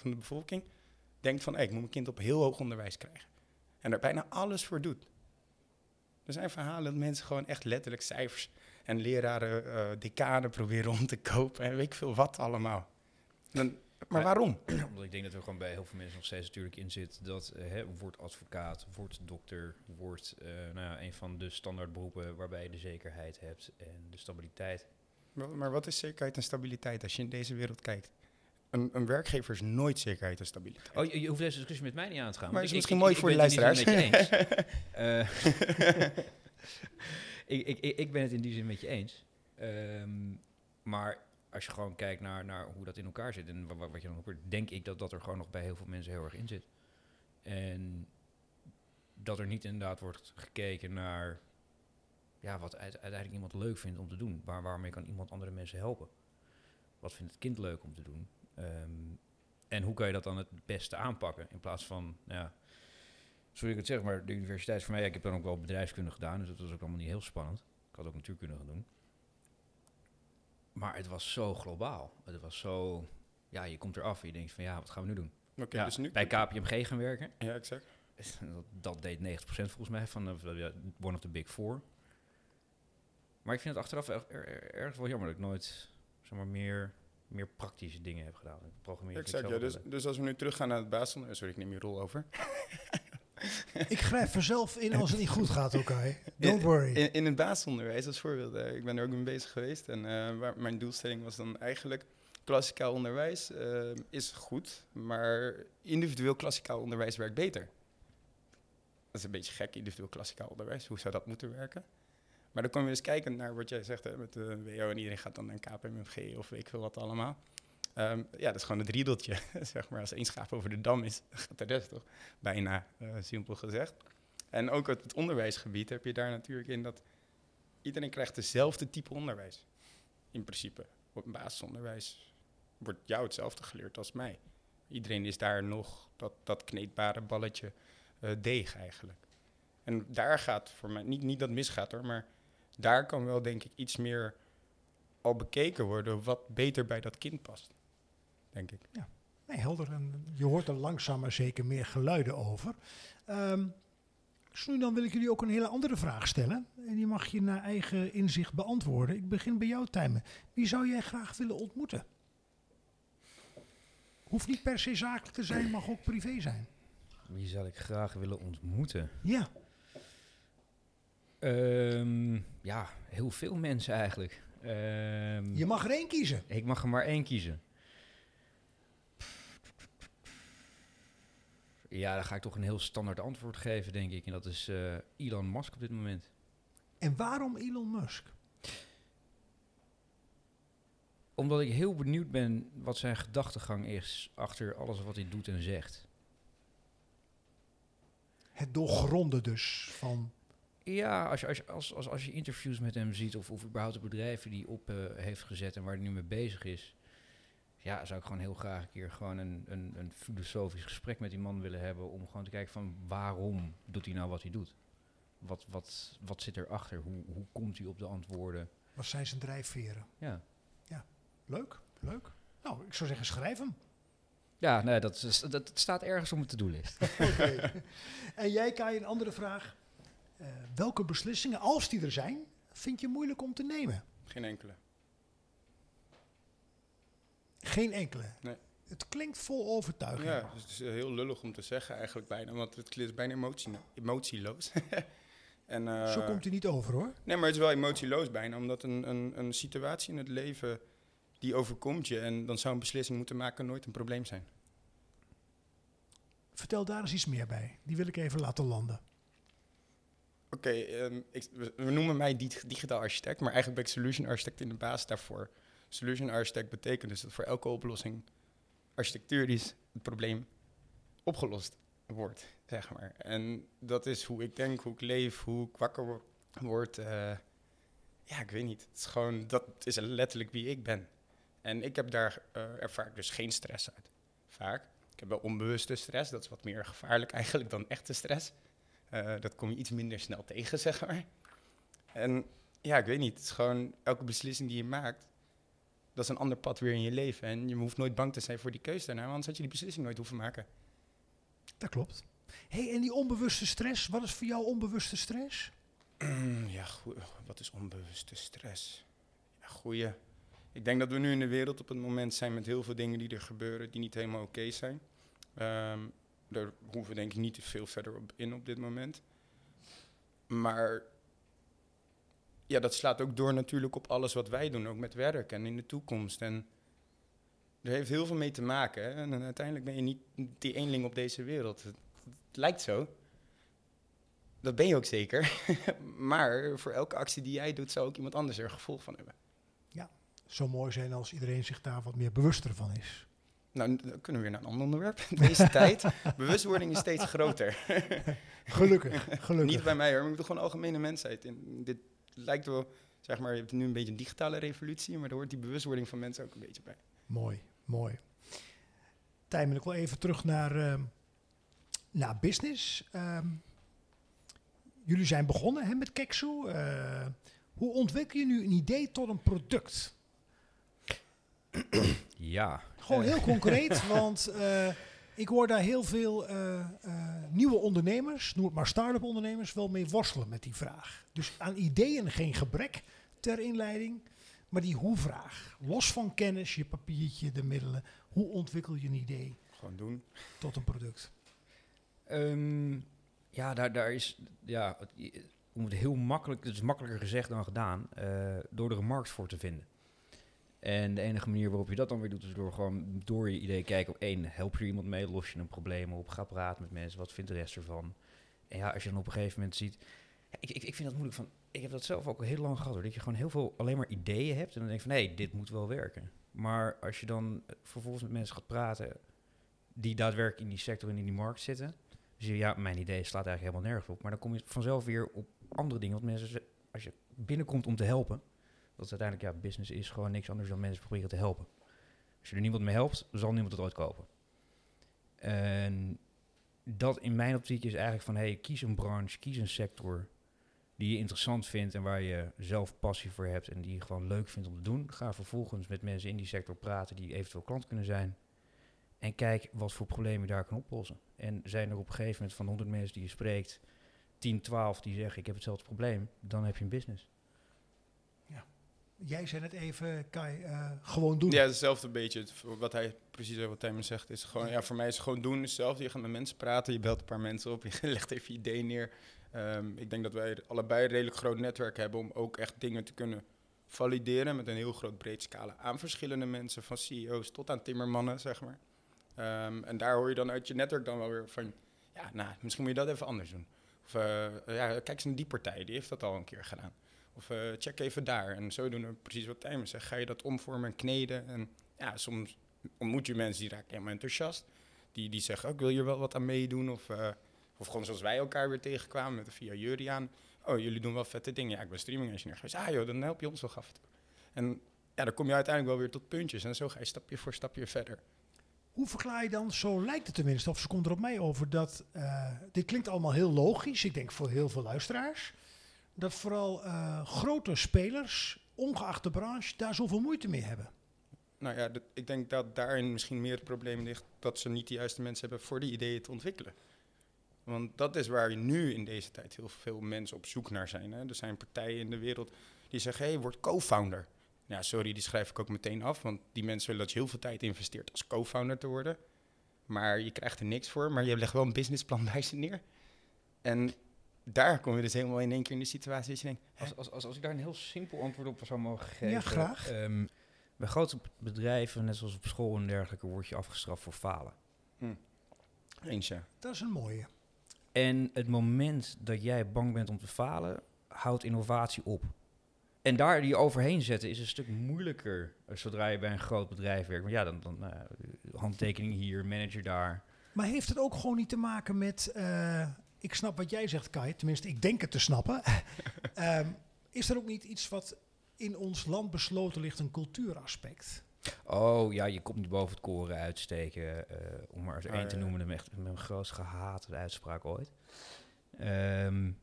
van de bevolking denkt van... Ik moet mijn kind op heel hoog onderwijs krijgen. En er bijna alles voor doet. Er zijn verhalen dat mensen gewoon echt letterlijk cijfers en leraren, eh decanen proberen om te kopen en weet ik veel wat allemaal. Dan Maar waarom? Omdat ik denk dat er gewoon bij heel veel mensen nog steeds natuurlijk in zit dat eh, hè, word advocaat, word dokter, wordt eh, nou ja, een van de standaardberoepen waarbij je de zekerheid hebt en de stabiliteit. Maar, maar wat is zekerheid en stabiliteit als je in deze wereld kijkt? Een, een werkgever is nooit zekerheid en stabiliteit. Oh, je, je hoeft deze discussie met mij niet aan te gaan. Maar het is misschien ik- mooi ik voor de luisteraars. Eh, ik, ik, ik, ik ben het in die zin met je eens. Ehm, maar als je gewoon kijkt naar, naar hoe dat in elkaar zit en wa- wa- wat je dan hoort, denk ik dat dat er gewoon nog bij heel veel mensen heel erg in zit. En dat er niet inderdaad wordt gekeken naar ja, wat uite- uiteindelijk iemand leuk vindt om te doen. Waar, waarmee kan iemand andere mensen helpen? Wat vindt het kind leuk om te doen? Ehm, en hoe kan je dat dan het beste aanpakken? In plaats van, nou ja, sorry ik het zeg, maar de universiteit is voor mij, ik heb dan ook wel bedrijfskunde gedaan, dus dat was ook allemaal niet heel spannend. Ik had ook natuurkunde gaan doen. Maar het was zo globaal. Het was zo, ja, je komt eraf en je denkt van, ja, wat gaan we nu doen? Oké, ja, dus nu... bij KPMG gaan werken. Ja, exact. Dat, dat deed 90% volgens mij van de, ja, one of the big four. Maar ik vind het achteraf er, er- ergens wel jammer dat ik nooit zeg maar, meer, meer praktische dingen heb gedaan. Ik programmeer vind ik Exact, ja. zelf Dus, dus als we nu teruggaan naar het basisonderwijs... Sorry, ik neem je rol over. Ik grijp vanzelf in als het niet goed gaat, oké. Don't worry. In, in het basisonderwijs, als voorbeeld, eh, ik ben er ook mee bezig geweest. En eh, waar, mijn doelstelling was dan eigenlijk... Klassikaal onderwijs eh, is goed, maar individueel klassikaal onderwijs werkt beter. Dat is een beetje gek, individueel klassikaal onderwijs. Hoe zou dat moeten werken? Maar dan kom je eens kijken naar wat jij zegt, met de WO en iedereen gaat dan naar KPMG of weet ik veel wat allemaal. Ehm, ja, dat is gewoon het riedeltje, zeg maar. Als één schaap over de dam is, gaat de rest toch bijna, eh, simpel gezegd. En ook het, onderwijsgebied heb je daar natuurlijk in dat iedereen krijgt dezelfde type onderwijs. In principe. Op basisonderwijs wordt jou hetzelfde geleerd als mij. Iedereen is daar nog dat, dat kneedbare balletje eh, deeg eigenlijk. En daar gaat voor mij, niet, niet dat misgaat hoor, maar daar kan wel denk ik iets meer al bekeken worden wat beter bij dat kind past. Denk ik. Nee, helder. En je hoort er langzaam maar zeker meer geluiden over. Ehm dus nu dan wil ik jullie ook een hele andere vraag stellen. En die mag je naar eigen inzicht beantwoorden. Ik begin bij jou, Tijmen. Wie zou jij graag willen ontmoeten? Hoeft niet per se zakelijk te zijn, mag ook privé zijn. Wie zou ik graag willen ontmoeten? Ja, Ehm, ja, heel veel mensen eigenlijk. Ehm, je mag er één kiezen. Ik mag er maar één kiezen. Ja, dan ga ik toch een heel standaard antwoord geven, denk ik. En dat is eh, Elon Musk op dit moment. En waarom Elon Musk? Omdat ik heel benieuwd ben wat zijn gedachtegang is achter alles wat hij doet en zegt. Het doorgronden dus van... Ja, als je, als, je- als, als, als je interviews met hem ziet of, of überhaupt de bedrijven die hij op eh, heeft gezet en waar hij nu mee bezig is. Ja, zou ik gewoon heel graag een keer gewoon een, een, een filosofisch gesprek met die man willen hebben. Om gewoon te kijken van waarom doet hij nou wat hij doet? Wat, wat, wat zit erachter? Hoe, hoe komt hij op de antwoorden? Wat zijn zijn drijfveren? Ja, Leuk, leuk. Nou, ik zou zeggen, schrijf hem. ja nee, dat, dat, dat staat ergens op mijn to-do-list. Oké. en jij, Kai, een andere vraag. Eh, welke beslissingen, als die er zijn, vind je moeilijk om te nemen? Geen enkele. Geen enkele. Nee. Het klinkt vol overtuiging. Ja, dus het is eh, heel lullig om te zeggen eigenlijk bijna, want het is bijna emotie, emotieloos. en, eh, Zo komt hij niet over hoor. Nee, maar het is wel emotieloos bijna, omdat een, een, een situatie in het leven, die overkomt je en dan zou een beslissing moeten maken nooit een probleem zijn. Vertel daar eens iets meer bij. Die wil ik even laten landen. Oké, ehm, we, noemen mij dig- digitaal architect, maar eigenlijk ben ik solution architect in de basis daarvoor. Solution architect betekent dus dat voor elke oplossing architecturisch het probleem opgelost wordt, zeg maar. En dat is hoe ik denk, hoe ik leef, hoe ik wakker wo- word. eh, ja, ik weet niet. Het is gewoon, dat is letterlijk wie ik ben. En ik heb daar, eh ervaar dus geen stress uit, vaak. Ik heb wel onbewuste stress, dat is wat meer gevaarlijk eigenlijk dan echte stress. Eh, dat kom je iets minder snel tegen, zeg maar. En ja, ik weet niet. Het is gewoon elke beslissing die je maakt, dat is een ander pad weer in je leven. En je hoeft nooit bang te zijn voor die keuze daarna, want anders had je die beslissing nooit hoeven maken. Dat klopt. hey, en die onbewuste stress, wat is voor jou onbewuste stress? ja, goe- wat is onbewuste stress? Ja, goeie. Ik denk dat we nu in de wereld op het moment zijn met heel veel dingen die er gebeuren die niet helemaal oké zijn. Ehm, daar hoeven we denk ik niet te veel verder op in op dit moment. Maar ja, dat slaat ook door natuurlijk op alles wat wij doen, ook met werk en in de toekomst. En er heeft heel veel mee te maken. En uiteindelijk ben je niet die eenling op deze wereld. Het, het lijkt zo. Dat ben je ook zeker. maar voor elke actie die jij doet, zou ook iemand anders er gevolg van hebben. Ja, zou mooi zijn als iedereen zich daar wat meer bewuster van is. Nou, dan kunnen we weer naar een ander onderwerp. Deze tijd, bewustwording is steeds groter. gelukkig, gelukkig. Niet bij mij hoor, maar ik bedoel gewoon algemene mensheid. En dit lijkt wel, zeg maar, je hebt nu een beetje een digitale revolutie, maar er hoort die bewustwording van mensen ook een beetje bij. Mooi, mooi. Tijmen, ik wil even terug naar, uh, naar business. Uh, jullie zijn begonnen hè, met Keksu. Uh, hoe ontwikkel je nu een idee tot een product? Ja. Gewoon heel concreet, want uh, ik hoor daar heel veel uh, nieuwe ondernemers, noem het maar start-up ondernemers, wel mee worstelen met die vraag. Dus aan ideeën geen gebrek ter inleiding, maar die hoe-vraag. Los van kennis, je papiertje, de middelen. Hoe ontwikkel je een idee? Gewoon doen. Tot een product. Um, ja, daar, daar is, ja, om het heel makkelijk, het is makkelijker gezegd dan gedaan, uh, door er een markt voor te vinden. En de enige manier waarop je dat dan weer doet, is door gewoon door je idee kijken. Op één, help je iemand mee, los je een probleem op, ga praten met mensen, wat vindt de rest ervan? En ja, als je dan op een gegeven moment ziet, ik, ik, ik vind dat moeilijk van, ik heb dat zelf ook al heel lang gehad hoor, dat je gewoon heel veel alleen maar ideeën hebt en dan denk je van, nee, dit moet wel werken. Maar als je dan vervolgens met mensen gaat praten die daadwerkelijk in die sector en in die markt zitten, dus je, ja, mijn idee slaat eigenlijk helemaal nergens op. Maar dan kom je vanzelf weer op andere dingen. Want mensen, als je binnenkomt om te helpen, dat uiteindelijk, ja, business is gewoon niks anders dan mensen proberen te helpen. Als je er niemand mee helpt, zal niemand het ooit kopen. En dat in mijn optiek is eigenlijk van, hey, kies een branche, kies een sector die je interessant vindt en waar je zelf passie voor hebt en die je gewoon leuk vindt om te doen. Ga vervolgens met mensen in die sector praten die eventueel klant kunnen zijn. En kijk wat voor problemen je daar kan oplossen. En zijn er op een gegeven moment van 100 mensen die je spreekt, 10, 12 die zeggen ik heb hetzelfde probleem, dan heb je een business. Jij zei het even, Kai, uh, gewoon doen. Ja, hetzelfde beetje. Wat hij precies wat hij me zegt is gewoon, ja, voor mij is gewoon doen hetzelfde. Je gaat met mensen praten, je belt een paar mensen op, je legt even je idee neer. Um, ik denk dat wij allebei een redelijk groot netwerk hebben om ook echt dingen te kunnen valideren met een heel groot breed scala aan verschillende mensen, van CEO's tot aan timmermannen, zeg maar. Um, en daar hoor je dan uit je netwerk dan wel weer van, ja, nou, misschien moet je dat even anders doen. Of uh, ja, kijk eens naar die partij, die heeft dat al een keer gedaan. Of uh, check even daar. En zo doen we precies wat Tijmen zegt. Ga je dat omvormen en kneden. En ja, soms ontmoet je mensen die raken helemaal enthousiast. Die, die zeggen, ook, oh, wil je wel wat aan meedoen? Of, uh, of gewoon zoals wij elkaar weer tegenkwamen met via Juriaan. Oh, jullie doen wel vette dingen. Ja, ik ben streaming engineer geweest. Ah joh, dan help je ons wel af en ja, dan kom je uiteindelijk wel weer tot puntjes. En zo ga je stapje voor stapje verder. Hoe verklaar je dan, zo lijkt het tenminste, of ze komt er op mij over, dat uh, dit klinkt allemaal heel logisch, ik denk voor heel veel luisteraars, dat vooral uh, grote spelers, ongeacht de branche, daar zoveel moeite mee hebben? Nou ja, ik denk dat daarin misschien meer het probleem ligt dat ze niet de juiste mensen hebben voor die ideeën te ontwikkelen. Want dat is waar nu in deze tijd heel veel mensen op zoek naar zijn. Hè. Er zijn partijen in de wereld die zeggen, hey, word co-founder. Ja, sorry, die schrijf ik ook meteen af, want die mensen willen dat je heel veel tijd investeert als co-founder te worden. Maar je krijgt er niks voor, maar je legt wel een businessplan bij ze neer. En daar kom je dus helemaal in één keer in de situatie dat je denkt... Als, als, als, als ik daar een heel simpel antwoord op zou mogen geven... Ja, graag. Um, bij grote bedrijven, net zoals op school en dergelijke, word je afgestraft voor falen. Hm. Eens, ja. Dat is een mooie. En het moment dat jij bang bent om te falen, houdt innovatie op. En daar die overheen zetten is een stuk moeilijker uh, zodra je bij een groot bedrijf werkt. Maar ja, dan, dan uh, handtekening hier, manager daar. Maar heeft het ook gewoon niet te maken met... Uh, ik snap wat jij zegt, Kai. Tenminste, ik denk het te snappen. um, is er ook niet iets wat in ons land besloten ligt, een cultuuraspect? Oh ja, je komt niet boven het koren uitsteken. om maar eens één te noemen, mijn, mijn grootst gehate uitspraak ooit. Um,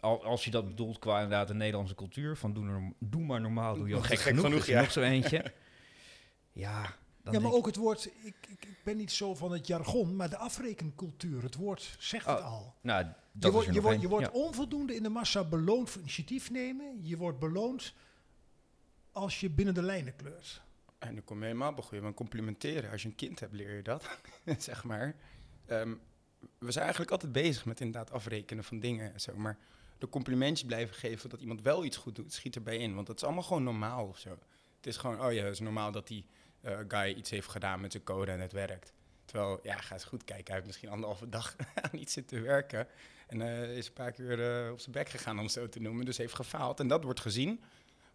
als je dat bedoelt qua inderdaad de Nederlandse cultuur, van doe, doe maar normaal, doe je al gek, gek genoeg, genoeg ja. nog zo eentje. ja, dan ja, maar ook het woord, ik, ik, ik, ben niet zo van het jargon, maar de afrekencultuur, het woord zegt het oh, al. Nou, dat je, wordt, je, je, wordt, je wordt ja. onvoldoende in de massa beloond voor initiatief nemen. Je wordt beloond als je binnen de lijnen kleurt. En dan kom je helemaal begonnen met complimenteren. Als je een kind hebt, leer je dat, zeg maar. Ehm, we zijn eigenlijk altijd bezig met inderdaad afrekenen van dingen en zo. Maar de complimentjes blijven geven dat iemand wel iets goed doet, schiet erbij in. Want dat is allemaal gewoon normaal of zo. Het is gewoon, oh ja, het is normaal dat die uh, guy iets heeft gedaan met zijn code en het werkt. Terwijl, ja, ga eens goed kijken. Hij heeft misschien anderhalve dag aan iets zitten werken. En uh, is een paar keer uh, op zijn bek gegaan, om het zo te noemen. Dus heeft gefaald. En dat wordt gezien.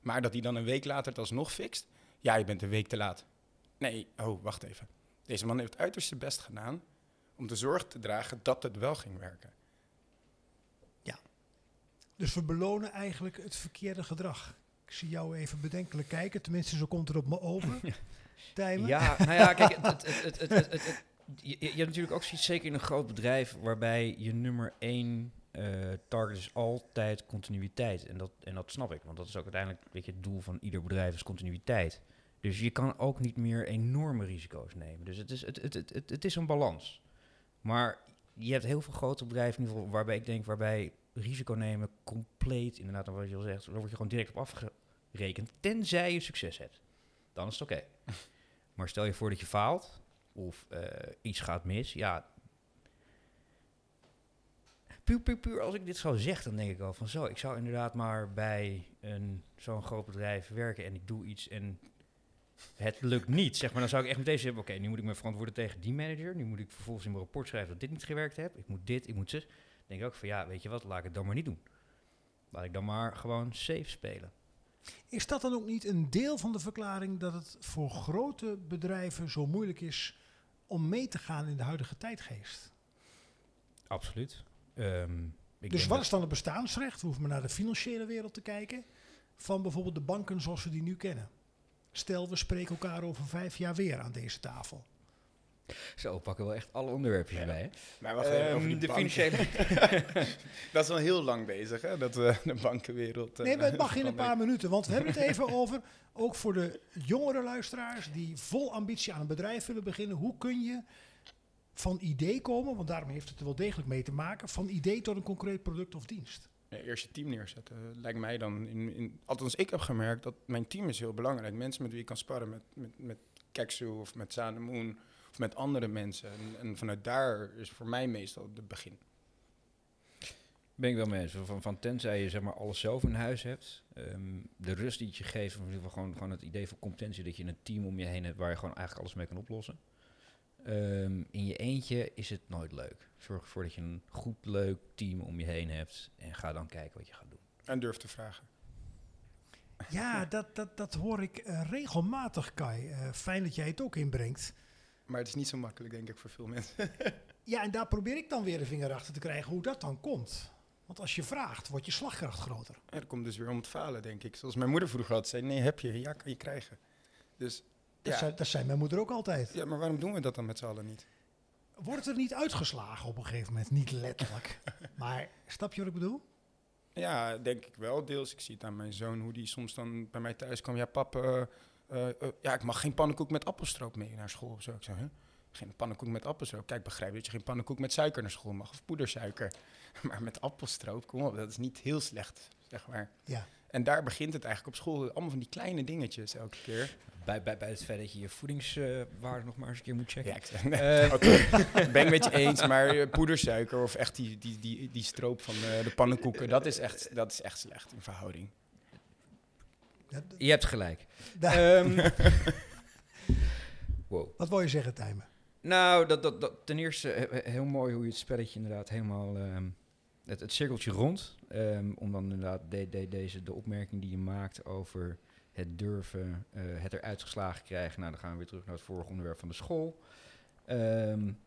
Maar dat hij dan een week later het alsnog fixt. Ja, je bent een week te laat. Nee, oh, wacht even. Deze man heeft het uiterste best gedaan om de zorg te dragen dat het wel ging werken. Ja. Dus we belonen eigenlijk het verkeerde gedrag. Ik zie jou even bedenkelijk kijken. Tenminste, zo komt er op me over. Tijmen. Ja, nou ja, kijk, het, het, het, je, je, hebt natuurlijk ook zeker in een groot bedrijf, waarbij je nummer één uh, target is altijd continuïteit. En dat, en dat snap ik, want dat is ook uiteindelijk weet je, het doel van ieder bedrijf is continuïteit. Dus je kan ook niet meer enorme risico's nemen. Dus het is, het, het, het, het, is een balans. Maar je hebt heel veel grote bedrijven, in ieder geval, waarbij ik denk, waarbij risico nemen compleet, inderdaad, wat je al zegt, daar word je gewoon direct op afgerekend, tenzij je succes hebt. Dan is het oké. maar stel je voor dat je faalt, of uh, iets gaat mis, ja. Puur, puur, puur als ik dit zou zeggen, dan denk ik al van zo, ik zou inderdaad maar bij zo'n groot bedrijf werken en ik doe iets en het lukt niet, zeg maar, dan zou ik echt meteen zeggen, oké, nu moet ik me verantwoorden tegen die manager, nu moet ik vervolgens in mijn rapport schrijven dat dit niet gewerkt heb, ik moet dit, ik moet zus. Dan denk ik ook van, ja, weet je wat, laat ik het dan maar niet doen. Laat ik dan maar gewoon safe spelen. Is dat dan ook niet een deel van de verklaring dat het voor grote bedrijven zo moeilijk is om mee te gaan in de huidige tijdgeest? Absoluut. Um, dus wat is dan het bestaansrecht? We hoeven maar naar de financiële wereld te kijken. Van bijvoorbeeld de banken zoals we die nu kennen. Stel, we spreken elkaar over vijf jaar weer aan deze tafel. Zo pakken we echt alle onderwerpen ja. bij. Hè? Maar wacht even, over die de financiële. dat is wel heel lang bezig, hè? Dat uh, de bankenwereld. Uh, nee, maar het mag in een paar minuten. Want we hebben het even over, ook voor de jongere luisteraars die vol ambitie aan een bedrijf willen beginnen. Hoe kun je van idee komen, want daarom heeft het er wel degelijk mee te maken, van idee tot een concreet product of dienst? Ja, eerst je team neerzetten. Lijkt mij dan, in, in, althans ik heb gemerkt dat mijn team is heel belangrijk. Mensen met wie ik kan sparren, met, met, met Keksu of met Sanemoon of met andere mensen. En, en, vanuit daar is voor mij meestal het begin. Ben ik wel mee eens. Van, van tenzij je zeg maar alles zelf in huis hebt, ehm, de rust die het je geeft, of in ieder geval gewoon, gewoon het idee van competentie, dat je een team om je heen hebt waar je gewoon eigenlijk alles mee kan oplossen. Um, in je eentje is het nooit leuk. Zorg ervoor dat je een goed, leuk team om je heen hebt en ga dan kijken wat je gaat doen. En durf te vragen. Ja, dat, dat, dat hoor ik uh, regelmatig, Kai. Uh, fijn dat jij het ook inbrengt. Maar het is niet zo makkelijk, denk ik, voor veel mensen. ja, en daar probeer ik dan weer de vinger achter te krijgen hoe dat dan komt. Want als je vraagt, wordt je slagkracht groter. Dat komt dus weer om het falen, denk ik. Zoals mijn moeder vroeger had zei, nee, heb je, ja, kan je krijgen. Dus, dat, ja. zei, dat zei mijn moeder ook altijd. Ja, maar waarom doen we dat dan met z'n allen niet? Wordt er niet uitgeslagen op een gegeven moment? Niet letterlijk. maar snap je wat ik bedoel? Ja, denk ik wel. Deels. Ik zie het aan mijn zoon, hoe die soms dan bij mij thuis kwam. Ja, pap, uh, uh, ja, ik mag geen pannenkoek met appelstroop mee naar school of zo. Ik zei? Geen pannenkoek met appelstroop. Kijk, begrijp dat je geen pannenkoek met suiker naar school mag of poedersuiker. Maar met appelstroop, kom op, dat is niet heel slecht, zeg maar. Ja. En daar begint het eigenlijk op school. Allemaal van die kleine dingetjes elke keer. Bij, bij, bij het feit dat je je voedingswaarde nog maar eens een keer moet checken. Ja, nee. uh, okay. ben ik met je eens, maar poedersuiker of echt die, die, die, die stroop van uh, de pannenkoeken, dat is, echt, dat is echt slecht in verhouding. Je hebt gelijk. Um, wow. Wat wil je zeggen, Tijmen? Nou, dat, dat, dat, ten eerste heel mooi hoe je het spelletje inderdaad helemaal... Um, het, het cirkeltje rond. Um, om dan inderdaad de, de, deze, de opmerking die je maakt over het durven, uh, het eruit geslagen krijgen. Nou, dan gaan we weer terug naar het vorige onderwerp van de school. Um,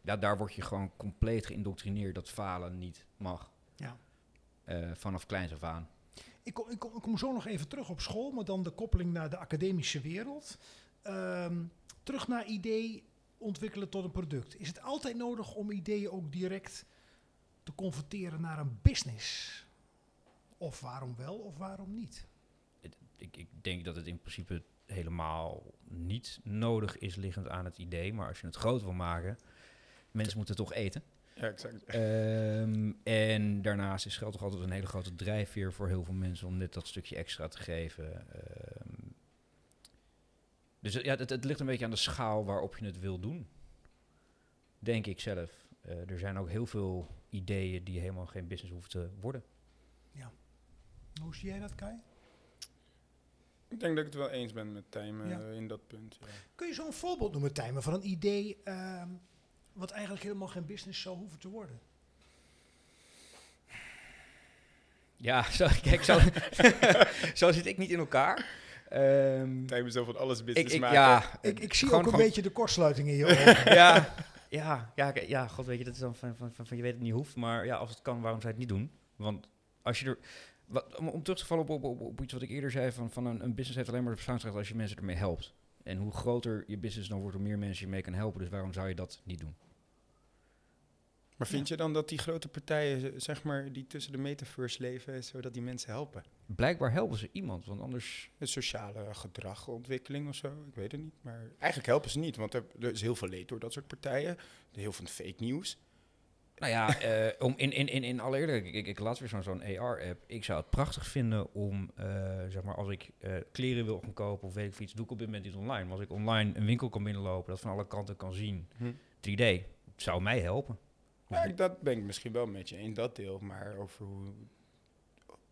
ja, daar word je gewoon compleet geïndoctrineerd dat falen niet mag. Ja. Uh, vanaf kleins af aan. Ik kom, kom, zo nog even terug op school, maar dan de koppeling naar de academische wereld. Um, terug naar idee ontwikkelen tot een product. Is het altijd nodig om ideeën ook direct te converteren naar een business? Of waarom wel of waarom niet? Ik, ik denk dat het in principe helemaal niet nodig is liggend aan het idee. Maar als je het groot wil maken, mensen moeten toch eten. Ja, exact. Ehm, en daarnaast is geld toch altijd een hele grote drijfveer voor heel veel mensen om net dat stukje extra te geven. Ehm, dus het- ja, het, het ligt een beetje aan de schaal waarop je het wil doen. Denk ik zelf. Eh, er zijn ook heel veel ideeën die helemaal geen business hoeven te worden. Hoe zie jij dat, Kai? Ik denk dat ik het wel eens ben met Tijmen Ja. eh, in dat punt. Ja. Kun je zo'n voorbeeld noemen, Tijmen, van een idee ehm, wat eigenlijk helemaal geen business zou hoeven te worden? Ja, zo, kijk, zo, zo zit ik niet in elkaar. Ehm, Tijmen zo van alles ik, business ik, maken. ja, Ik, ik zie gewoon- ook een gewoon- beetje de kortsluiting in je ogen. ja, ja, ja, ja, god weet je, dat is dan van, van, van, van je weet het niet hoeft, maar ja, als het kan, waarom zou je het niet doen? Want als je er, wat, om, om terug te vallen op, op, op, op iets wat ik eerder zei, van, van een, een business heeft alleen maar de bestaansrecht als je mensen ermee helpt. En hoe groter je business dan wordt, hoe meer mensen je mee kan helpen, dus waarom zou je dat niet doen? Maar vind je dan dat die grote partijen, zeg maar, die tussen de metaverse leven, zodat die mensen helpen? Blijkbaar helpen ze iemand, want anders... Het sociale gedragontwikkeling of zo, ik weet het niet. Maar eigenlijk helpen ze niet, want er, er is heel veel leed door dat soort partijen. Heel veel fake nieuws. Nou ja, eh, om in, in, in, in alle eerlijkheid, ik, ik, laat weer zo'n zo'n AR-app. Ik zou het prachtig vinden om, eh, zeg maar, als ik eh, kleren wil gaan kopen of weet ik iets, doe ik op dit moment niet online. Maar als ik online een winkel kan binnenlopen, dat van alle kanten kan zien, 3D, zou mij helpen. Ja, dat ben ik misschien wel met je in dat deel, maar over hoe...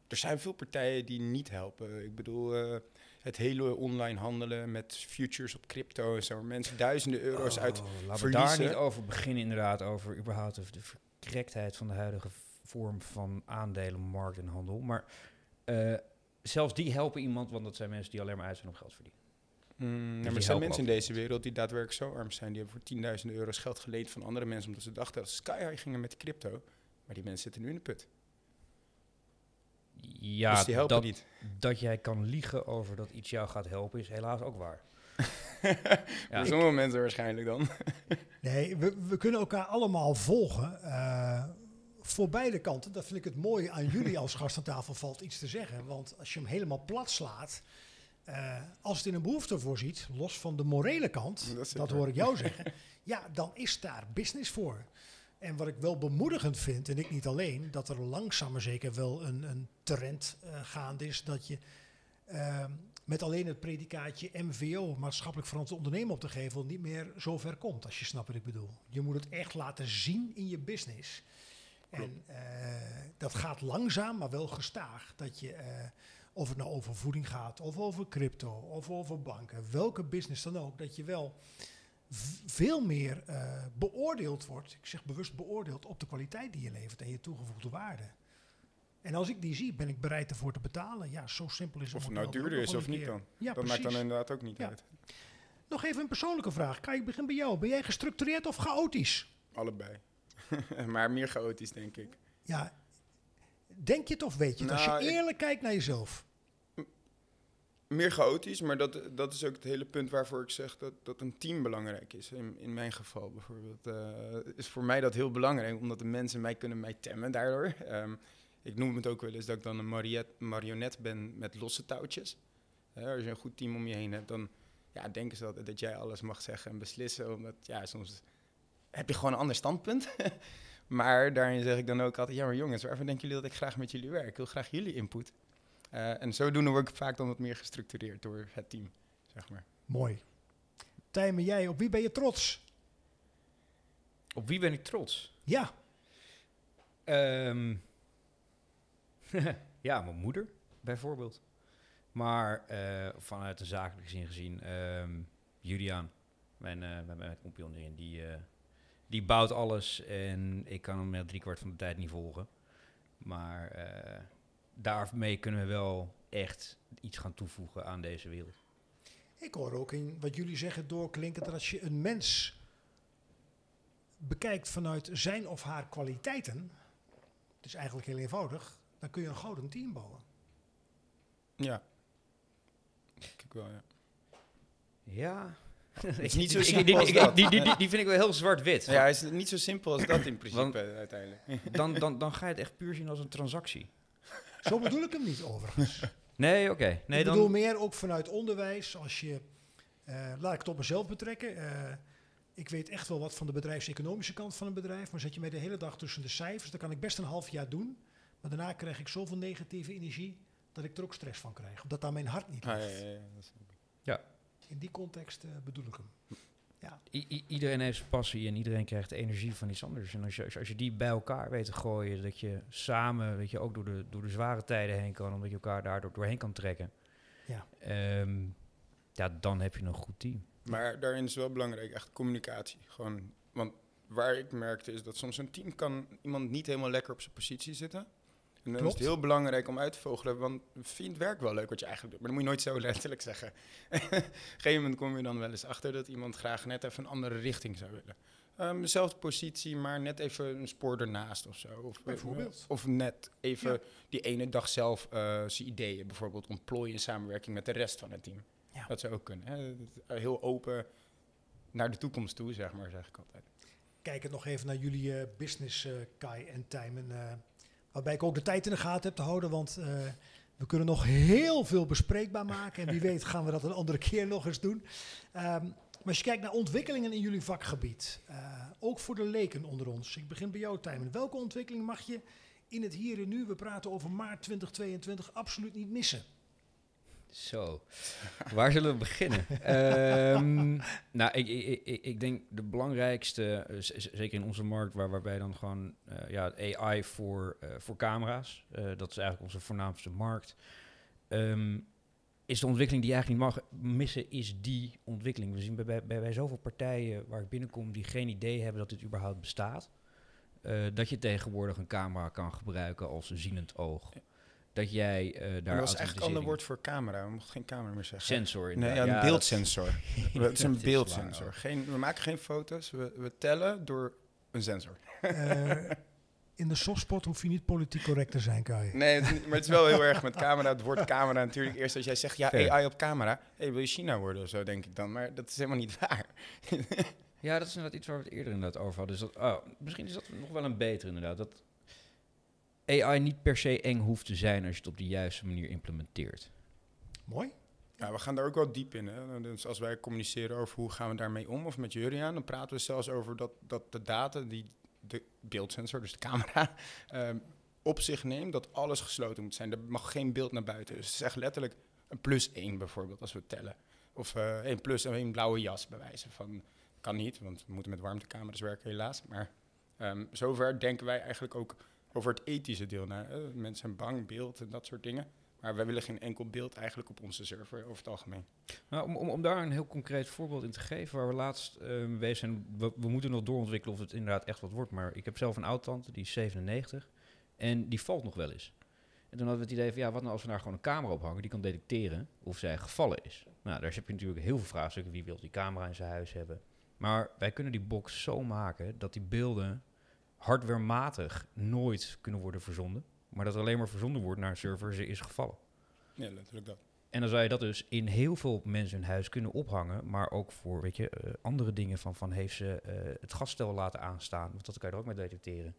Er zijn veel partijen die niet helpen. Ik bedoel, het hele online handelen met futures op crypto en zo. Mensen duizenden euro's uit... Oh, laten we daar niet over beginnen inderdaad, over überhaupt de, verkrektheid van de huidige vorm van aandelenmarkt en handel. Maar eh, zelfs die helpen iemand, want dat zijn mensen die alleen maar uit zijn om geld te verdienen. Mm, ja, die maar er zijn mensen in deze wereld die daadwerkelijk zo arm zijn. Die hebben voor tienduizenden euro's geld geleend van andere mensen... omdat ze dachten dat ze sky high gingen met crypto. Maar die mensen zitten nu in de put. Ja, dus die helpen dat, niet. dat jij kan liegen over dat iets jou gaat helpen, is helaas ook waar. Ja. Voor sommige mensen waarschijnlijk dan. Nee, we, we kunnen elkaar allemaal volgen. eh, voor beide kanten. Dat vind ik het mooie aan jullie als gast aan tafel valt iets te zeggen. Want als je hem helemaal plat slaat. eh, als het in een behoefte voorziet, los van de morele kant, Dat dat, hoor ik jou zeggen, ja, dan is daar business voor. En wat ik wel bemoedigend vind, en ik niet alleen, dat er langzaam maar zeker wel een, een trend eh, gaande is dat je eh, met alleen het predicaatje MVO, maatschappelijk verantwoord ondernemen op te geven, niet meer zo ver komt, als je snapt wat ik bedoel. Je moet het echt laten zien in je business. En eh, dat gaat langzaam, maar wel gestaag. Dat je, eh, of het nou over voeding gaat, of over crypto, of over banken, welke business dan ook, dat je wel veel meer eh, beoordeeld wordt, ik zeg bewust beoordeeld, op de kwaliteit die je levert en je toegevoegde waarde. En als ik die zie, ben ik bereid ervoor te betalen. Ja, zo simpel is het. Of het nou duurder is of niet dan. Ja, dat maakt dan inderdaad ook niet Ja. uit. Nog even een persoonlijke vraag. Kai, ik begin bij jou. Ben jij gestructureerd of chaotisch? Allebei. maar meer chaotisch, denk ik. Ja, denk je het of weet je het? Nou, Als je ik- eerlijk kijkt naar jezelf. Meer chaotisch, maar dat, dat is ook het hele punt waarvoor ik zeg dat, dat een team belangrijk is. In, in mijn geval bijvoorbeeld. eh, is voor mij dat heel belangrijk, omdat de mensen mij kunnen mij temmen daardoor. Ehm, ik noem het ook wel eens dat ik dan een marionet ben met losse touwtjes. Eh, als je een goed team om je heen hebt, dan ja, denken ze altijd dat jij alles mag zeggen en beslissen. Omdat ja, soms heb je gewoon een ander standpunt. maar daarin zeg ik dan ook altijd, ja maar jongens, waarvoor denken jullie dat ik graag met jullie werk? Ik wil graag jullie input. Eh, en zodoende word ik vaak dan wat meer gestructureerd door het team, zeg maar. Mooi. Tijmen, jij, op wie ben je trots? Op wie ben ik trots? Ja, Ehm, ja, mijn moeder bijvoorbeeld. Maar eh, vanuit de zakelijke zin gezien, ehm, Juliaan, mijn, eh mijn, mijn compagnon erin, die, eh, die bouwt alles en ik kan hem drie kwart van de tijd niet volgen. Maar eh, daarmee kunnen we wel echt iets gaan toevoegen aan deze wereld. ik hoor ook in wat jullie zeggen doorklinken dat als je een mens bekijkt vanuit zijn of haar kwaliteiten, het is eigenlijk heel eenvoudig, dan kun je een gouden team bouwen. Ja. Kijk wel, ja. Ja. is niet zo Ik- simpel die, als die, dat. die, die, die, die vind ik wel heel zwart-wit. Ja, is het niet zo simpel als dat in principe uiteindelijk. Dan, dan, dan ga je het echt puur zien als een transactie. Zo bedoel ik hem niet overigens. Nee, oké. Nee, ik dan... bedoel meer ook vanuit onderwijs. Als je, eh, laat ik het op mezelf betrekken. eh, ik weet echt wel wat van de bedrijfseconomische kant van een bedrijf, maar zet je mij de hele dag tussen de cijfers, dan kan ik best een half jaar doen. Maar daarna krijg ik zoveel negatieve energie dat ik er ook stress van krijg. Omdat daar mijn hart niet Ah, ligt. ja, ja, In die context eh, bedoel ik hem. I- iedereen heeft zijn passie en iedereen krijgt energie van iets anders. En als je, als je- als je die bij elkaar weet te gooien, dat je samen, weet je, ook door de, door de zware tijden heen kan, omdat je elkaar daardoor doorheen kan trekken. Ja. Ehm, ja, dan heb je een goed team. Maar daarin is wel belangrijk, echt communicatie. Gewoon, want waar ik merkte is dat soms een team kan iemand niet helemaal lekker op zijn positie zitten. En dan Klopt. is het heel belangrijk om uit te vogelen, want vind het werk wel leuk wat je eigenlijk doet. Maar dat moet je nooit zo letterlijk zeggen. Op een gegeven moment kom je dan wel eens achter dat iemand graag net even een andere richting zou willen. Ehm, dezelfde positie, maar net even een spoor ernaast of zo. Of, Bijvoorbeeld. Of net even Ja. die ene dag zelf eh, zijn ideeën bijvoorbeeld ontplooien in samenwerking met de rest van het team. Ja. Dat zou ook kunnen. Hè? Dat- Heel open naar de toekomst toe, zeg maar, zeg ik altijd. Kijk het nog even naar jullie eh, business, eh, Kai en Tijmen. Waarbij ik ook de tijd in de gaten heb te houden, want eh, we kunnen nog heel veel bespreekbaar maken. En wie weet gaan we dat een andere keer nog eens doen. Ehm, maar als je kijkt naar ontwikkelingen in jullie vakgebied, eh, ook voor de leken onder ons. Ik begin bij jou, Tijmen. Welke ontwikkeling mag je in het hier en nu, we praten over maart 2022, absoluut niet missen? Zo, waar zullen we beginnen? Ehm, nou, ik, ik, ik, ik denk de belangrijkste, eh, zeker in onze markt, waar, waarbij dan gewoon eh, ja, AI voor, eh, voor camera's, dat is eigenlijk onze voornaamste markt, ehm, is de ontwikkeling die je eigenlijk niet mag missen, is die ontwikkeling. We zien bij, bij, bij, zoveel partijen waar ik binnenkom die geen idee hebben dat dit überhaupt bestaat, dat je tegenwoordig een camera kan gebruiken als zienend oog. Dat jij eh daar dat was eigenlijk een ander woord voor camera. We mochten geen camera meer zeggen. Sensor. Nee, inderdaad. ja, een Ja, dat- beeldsensor. het is een dat beeldsensor. Geen, we maken geen foto's, we, we tellen door een sensor. Eh, in de softspot hoef je niet politiek correct te zijn, Kai. Nee, het is niet- maar het is wel heel erg met camera. Het woord camera natuurlijk. Eerst als jij zegt, ja, Fair. AI op camera. hey, wil je China worden of zo, denk ik dan. Maar dat is helemaal niet waar. Ja, dat is inderdaad iets waar we het eerder inderdaad over hadden. Dus dat, oh, misschien is dat nog wel een betere inderdaad. Dat AI niet per se eng hoeft te zijn als je het op de juiste manier implementeert. Mooi. Ja, we gaan daar ook wel diep in. Hè? Dus als wij communiceren over hoe gaan we daarmee om, of met Juriaan, dan praten we zelfs over dat, dat de data die de beeldsensor, dus de camera, ehm, op zich neemt, dat alles gesloten moet zijn. Er mag geen beeld naar buiten. Dus het is echt letterlijk een plus één bijvoorbeeld, als we tellen. Of eh één plus en één blauwe jas, bij wijze van. Kan niet, want we moeten met warmtecamera's werken helaas. Maar ehm, zover denken wij eigenlijk ook over het ethische deel. Eh, mensen zijn bang, beeld en dat soort dingen. Maar wij willen geen enkel beeld eigenlijk op onze server over het algemeen. Nou, om, om, om daar een heel concreet voorbeeld in te geven, waar we laatst bezig zijn, we, we moeten nog doorontwikkelen of het inderdaad echt wat wordt. Maar ik heb zelf een oud-tante, die is 97, en die valt nog wel eens. En toen hadden we het idee van, ja, wat nou als we daar gewoon een camera op hangen die kan detecteren of zij gevallen is. Nou, daar heb je natuurlijk heel veel vraagstukken. Wie wil die camera in zijn huis hebben? Maar wij kunnen die box zo maken dat die beelden hardwarematig nooit kunnen worden verzonden. Maar dat alleen maar verzonden wordt naar een server, ze is gevallen. Ja, letterlijk dat. En dan zou je dat dus in heel veel mensen hun huis kunnen ophangen, maar ook voor weet je, eh, andere dingen van, van heeft ze eh, het gasstel laten aanstaan, want dat kan je er ook mee detecteren.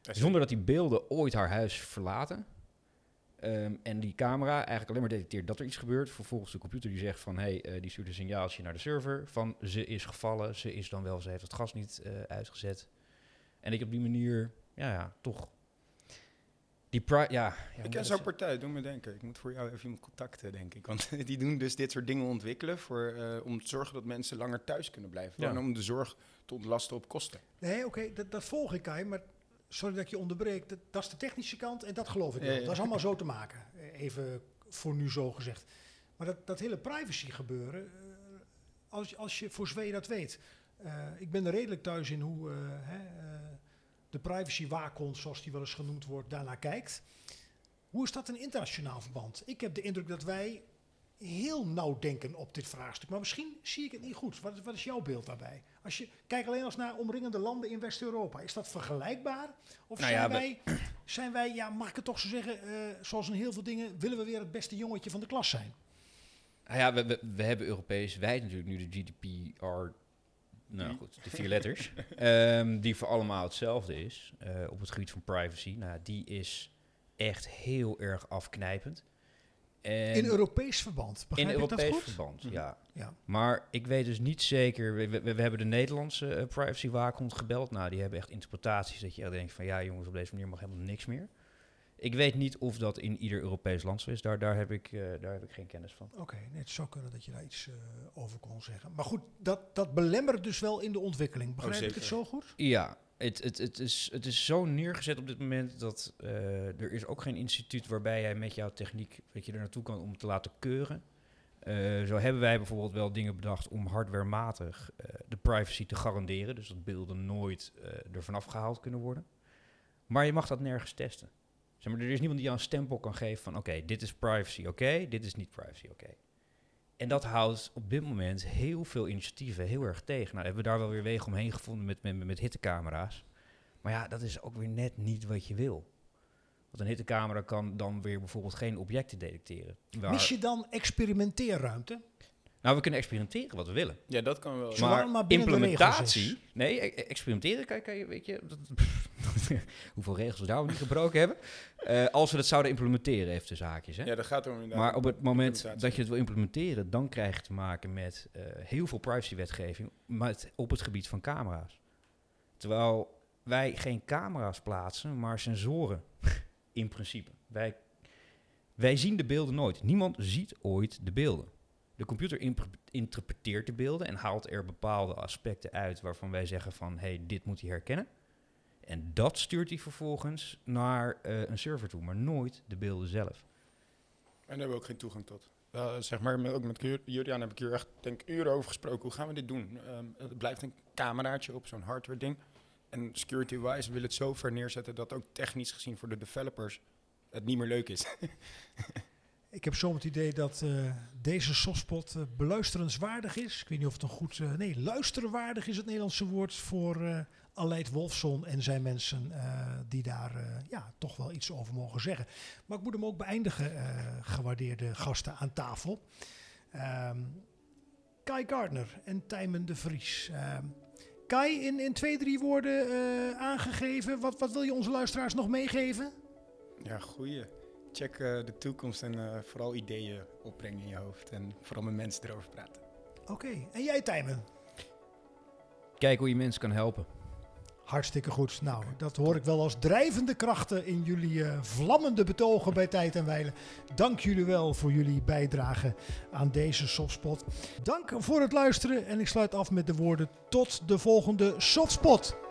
Zonder dat die beelden ooit haar huis verlaten. Ehm, en die camera eigenlijk alleen maar detecteert dat er iets gebeurt. Vervolgens de computer die zegt van, hé, hey, eh, die stuurt een signaaltje naar de server van ze is gevallen, ze is dan wel, ze heeft het gas niet uitgezet. En ik op die manier, ja, ja toch. Die ja, ja, Ik ken zo'n partij, doe me denken. Ik moet voor jou even iemand contacten, denk ik. Want die doen dus dit soort dingen ontwikkelen voor, eh, om te zorgen dat mensen langer thuis kunnen blijven. Ja. En om de zorg te ontlasten op kosten. Nee, oké, dat, dat volg ik, Kai. Maar sorry dat ik je onderbreek. Dat, dat is de technische kant en dat geloof ik wel. ja. Dat is allemaal zo te maken. Even voor nu zo gezegd. Maar dat, dat hele privacy gebeuren, eh, als, je- als je voor je dat weet. eh, ik ben er redelijk thuis in hoe eh, hè, eh, de privacy waakhond, zoals die wel eens genoemd wordt, daarnaar kijkt. Hoe is dat in internationaal verband? Ik heb de indruk dat wij heel nauw denken op dit vraagstuk. Maar misschien zie ik het niet goed. Wat, is- wat is jouw beeld daarbij? Als je kijkt alleen als naar omringende landen in West-Europa. Is dat vergelijkbaar? Of Nou zijn, ja, wij, zijn wij, ja, mag ik het toch zo zeggen, eh, zoals in heel veel dingen, willen we weer het beste jongetje van de klas zijn? Nou ja, we, we, we hebben Europees wijd natuurlijk nu de GDPR. Nou goed, de vier letters. ehm, die voor allemaal hetzelfde is. eh, op het gebied van privacy. Nou, die is echt heel erg afknijpend. En In Europees verband, in begrijp ik dat Europees goed? verband, Mhm. ja. Ja. Maar ik weet dus niet zeker. We, we, we hebben de Nederlandse eh, privacywaakhond gebeld. Nou, die hebben echt interpretaties dat je denkt van ja, jongens, op deze manier mag helemaal niks meer. Ik weet niet of dat in ieder Europees land zo is. Daar, daar, heb, ik, eh, daar heb ik geen kennis van. Oké, nee, het zou kunnen dat je daar iets eh, over kon zeggen. Maar goed, dat, dat belemmert dus wel in de ontwikkeling. Begrijp ik het zo goed? Ja, het, het, het, is, het is zo neergezet op dit moment dat eh, er is ook geen instituut waarbij jij met jouw techniek dat je er naartoe kan om het te laten keuren. Eh, zo hebben wij bijvoorbeeld wel dingen bedacht om hardwarematig eh, de privacy te garanderen. Dus dat beelden nooit eh er vanaf gehaald kunnen worden. Maar je mag dat nergens testen. Maar, er is niemand die jou een stempel kan geven van oké, dit is privacy oké, dit is niet privacy oké. En dat houdt op dit moment heel veel initiatieven heel erg tegen. Nou, hebben we daar wel weer wegen omheen gevonden met, met, met hittecamera's. Maar ja, dat is ook weer net niet wat je wil. Want een hittecamera kan dan weer bijvoorbeeld geen objecten detecteren. Waar- Mis je dan experimenteerruimte? Nou, we kunnen experimenteren wat we willen. Ja, dat kan wel. Maar, maar regels implementatie... Nee, e- e- experimenteren, kan, kan je, weet je... dat- hoeveel regels we daar ook niet gebroken hebben. Eh, als we dat zouden implementeren, even de zaakjes. Hè? Ja, dat gaat erom inderdaad. Maar op het moment dat je het wil implementeren, dan krijg je te maken met eh, heel veel privacywetgeving met, op het gebied van camera's. Terwijl wij geen camera's plaatsen, maar sensoren in principe. Wij, wij zien de beelden nooit. Niemand ziet ooit de beelden. De computer interpreteert de beelden en haalt er bepaalde aspecten uit waarvan wij zeggen van, hé, hey, dit moet hij herkennen. En dat stuurt hij vervolgens naar eh, een server toe, maar nooit de beelden zelf. En daar hebben we ook geen toegang tot. Zeg maar, met, ook met Jur- Juriaan heb ik hier echt denk, uren over gesproken. Hoe gaan we dit doen? Ehm, het blijft een cameraatje op zo'n hardware ding. En security-wise wil het zo ver neerzetten dat ook technisch gezien voor de developers het niet meer leuk is. Ik heb zo het idee dat eh, deze softspot eh, beluisterenswaardig is. Ik weet niet of het een goed... eh, nee, luisterwaardig is het Nederlandse woord voor Aleid Wolfson en zijn mensen die daar ja, toch wel iets over mogen zeggen. Maar ik moet hem ook beëindigen, gewaardeerde gasten aan tafel. Ehm, Kai Gardner en Tijmen de Vries. Ehm, Kai, in, in twee, drie woorden aangegeven. Wat, wat wil je onze luisteraars nog meegeven? ja, goeie. Check eh, de toekomst en eh, vooral ideeën opbrengen in je hoofd. En vooral met mensen erover praten. Oké, en jij Tijmen? Kijk hoe je mensen kan helpen. Hartstikke goed. Nou, dat hoor ik wel als drijvende krachten in jullie eh, vlammende betogen bij Tijd en Weilen. Dank jullie wel voor jullie bijdrage aan deze Softspot. Dank voor het luisteren en ik sluit af met de woorden tot de volgende Softspot.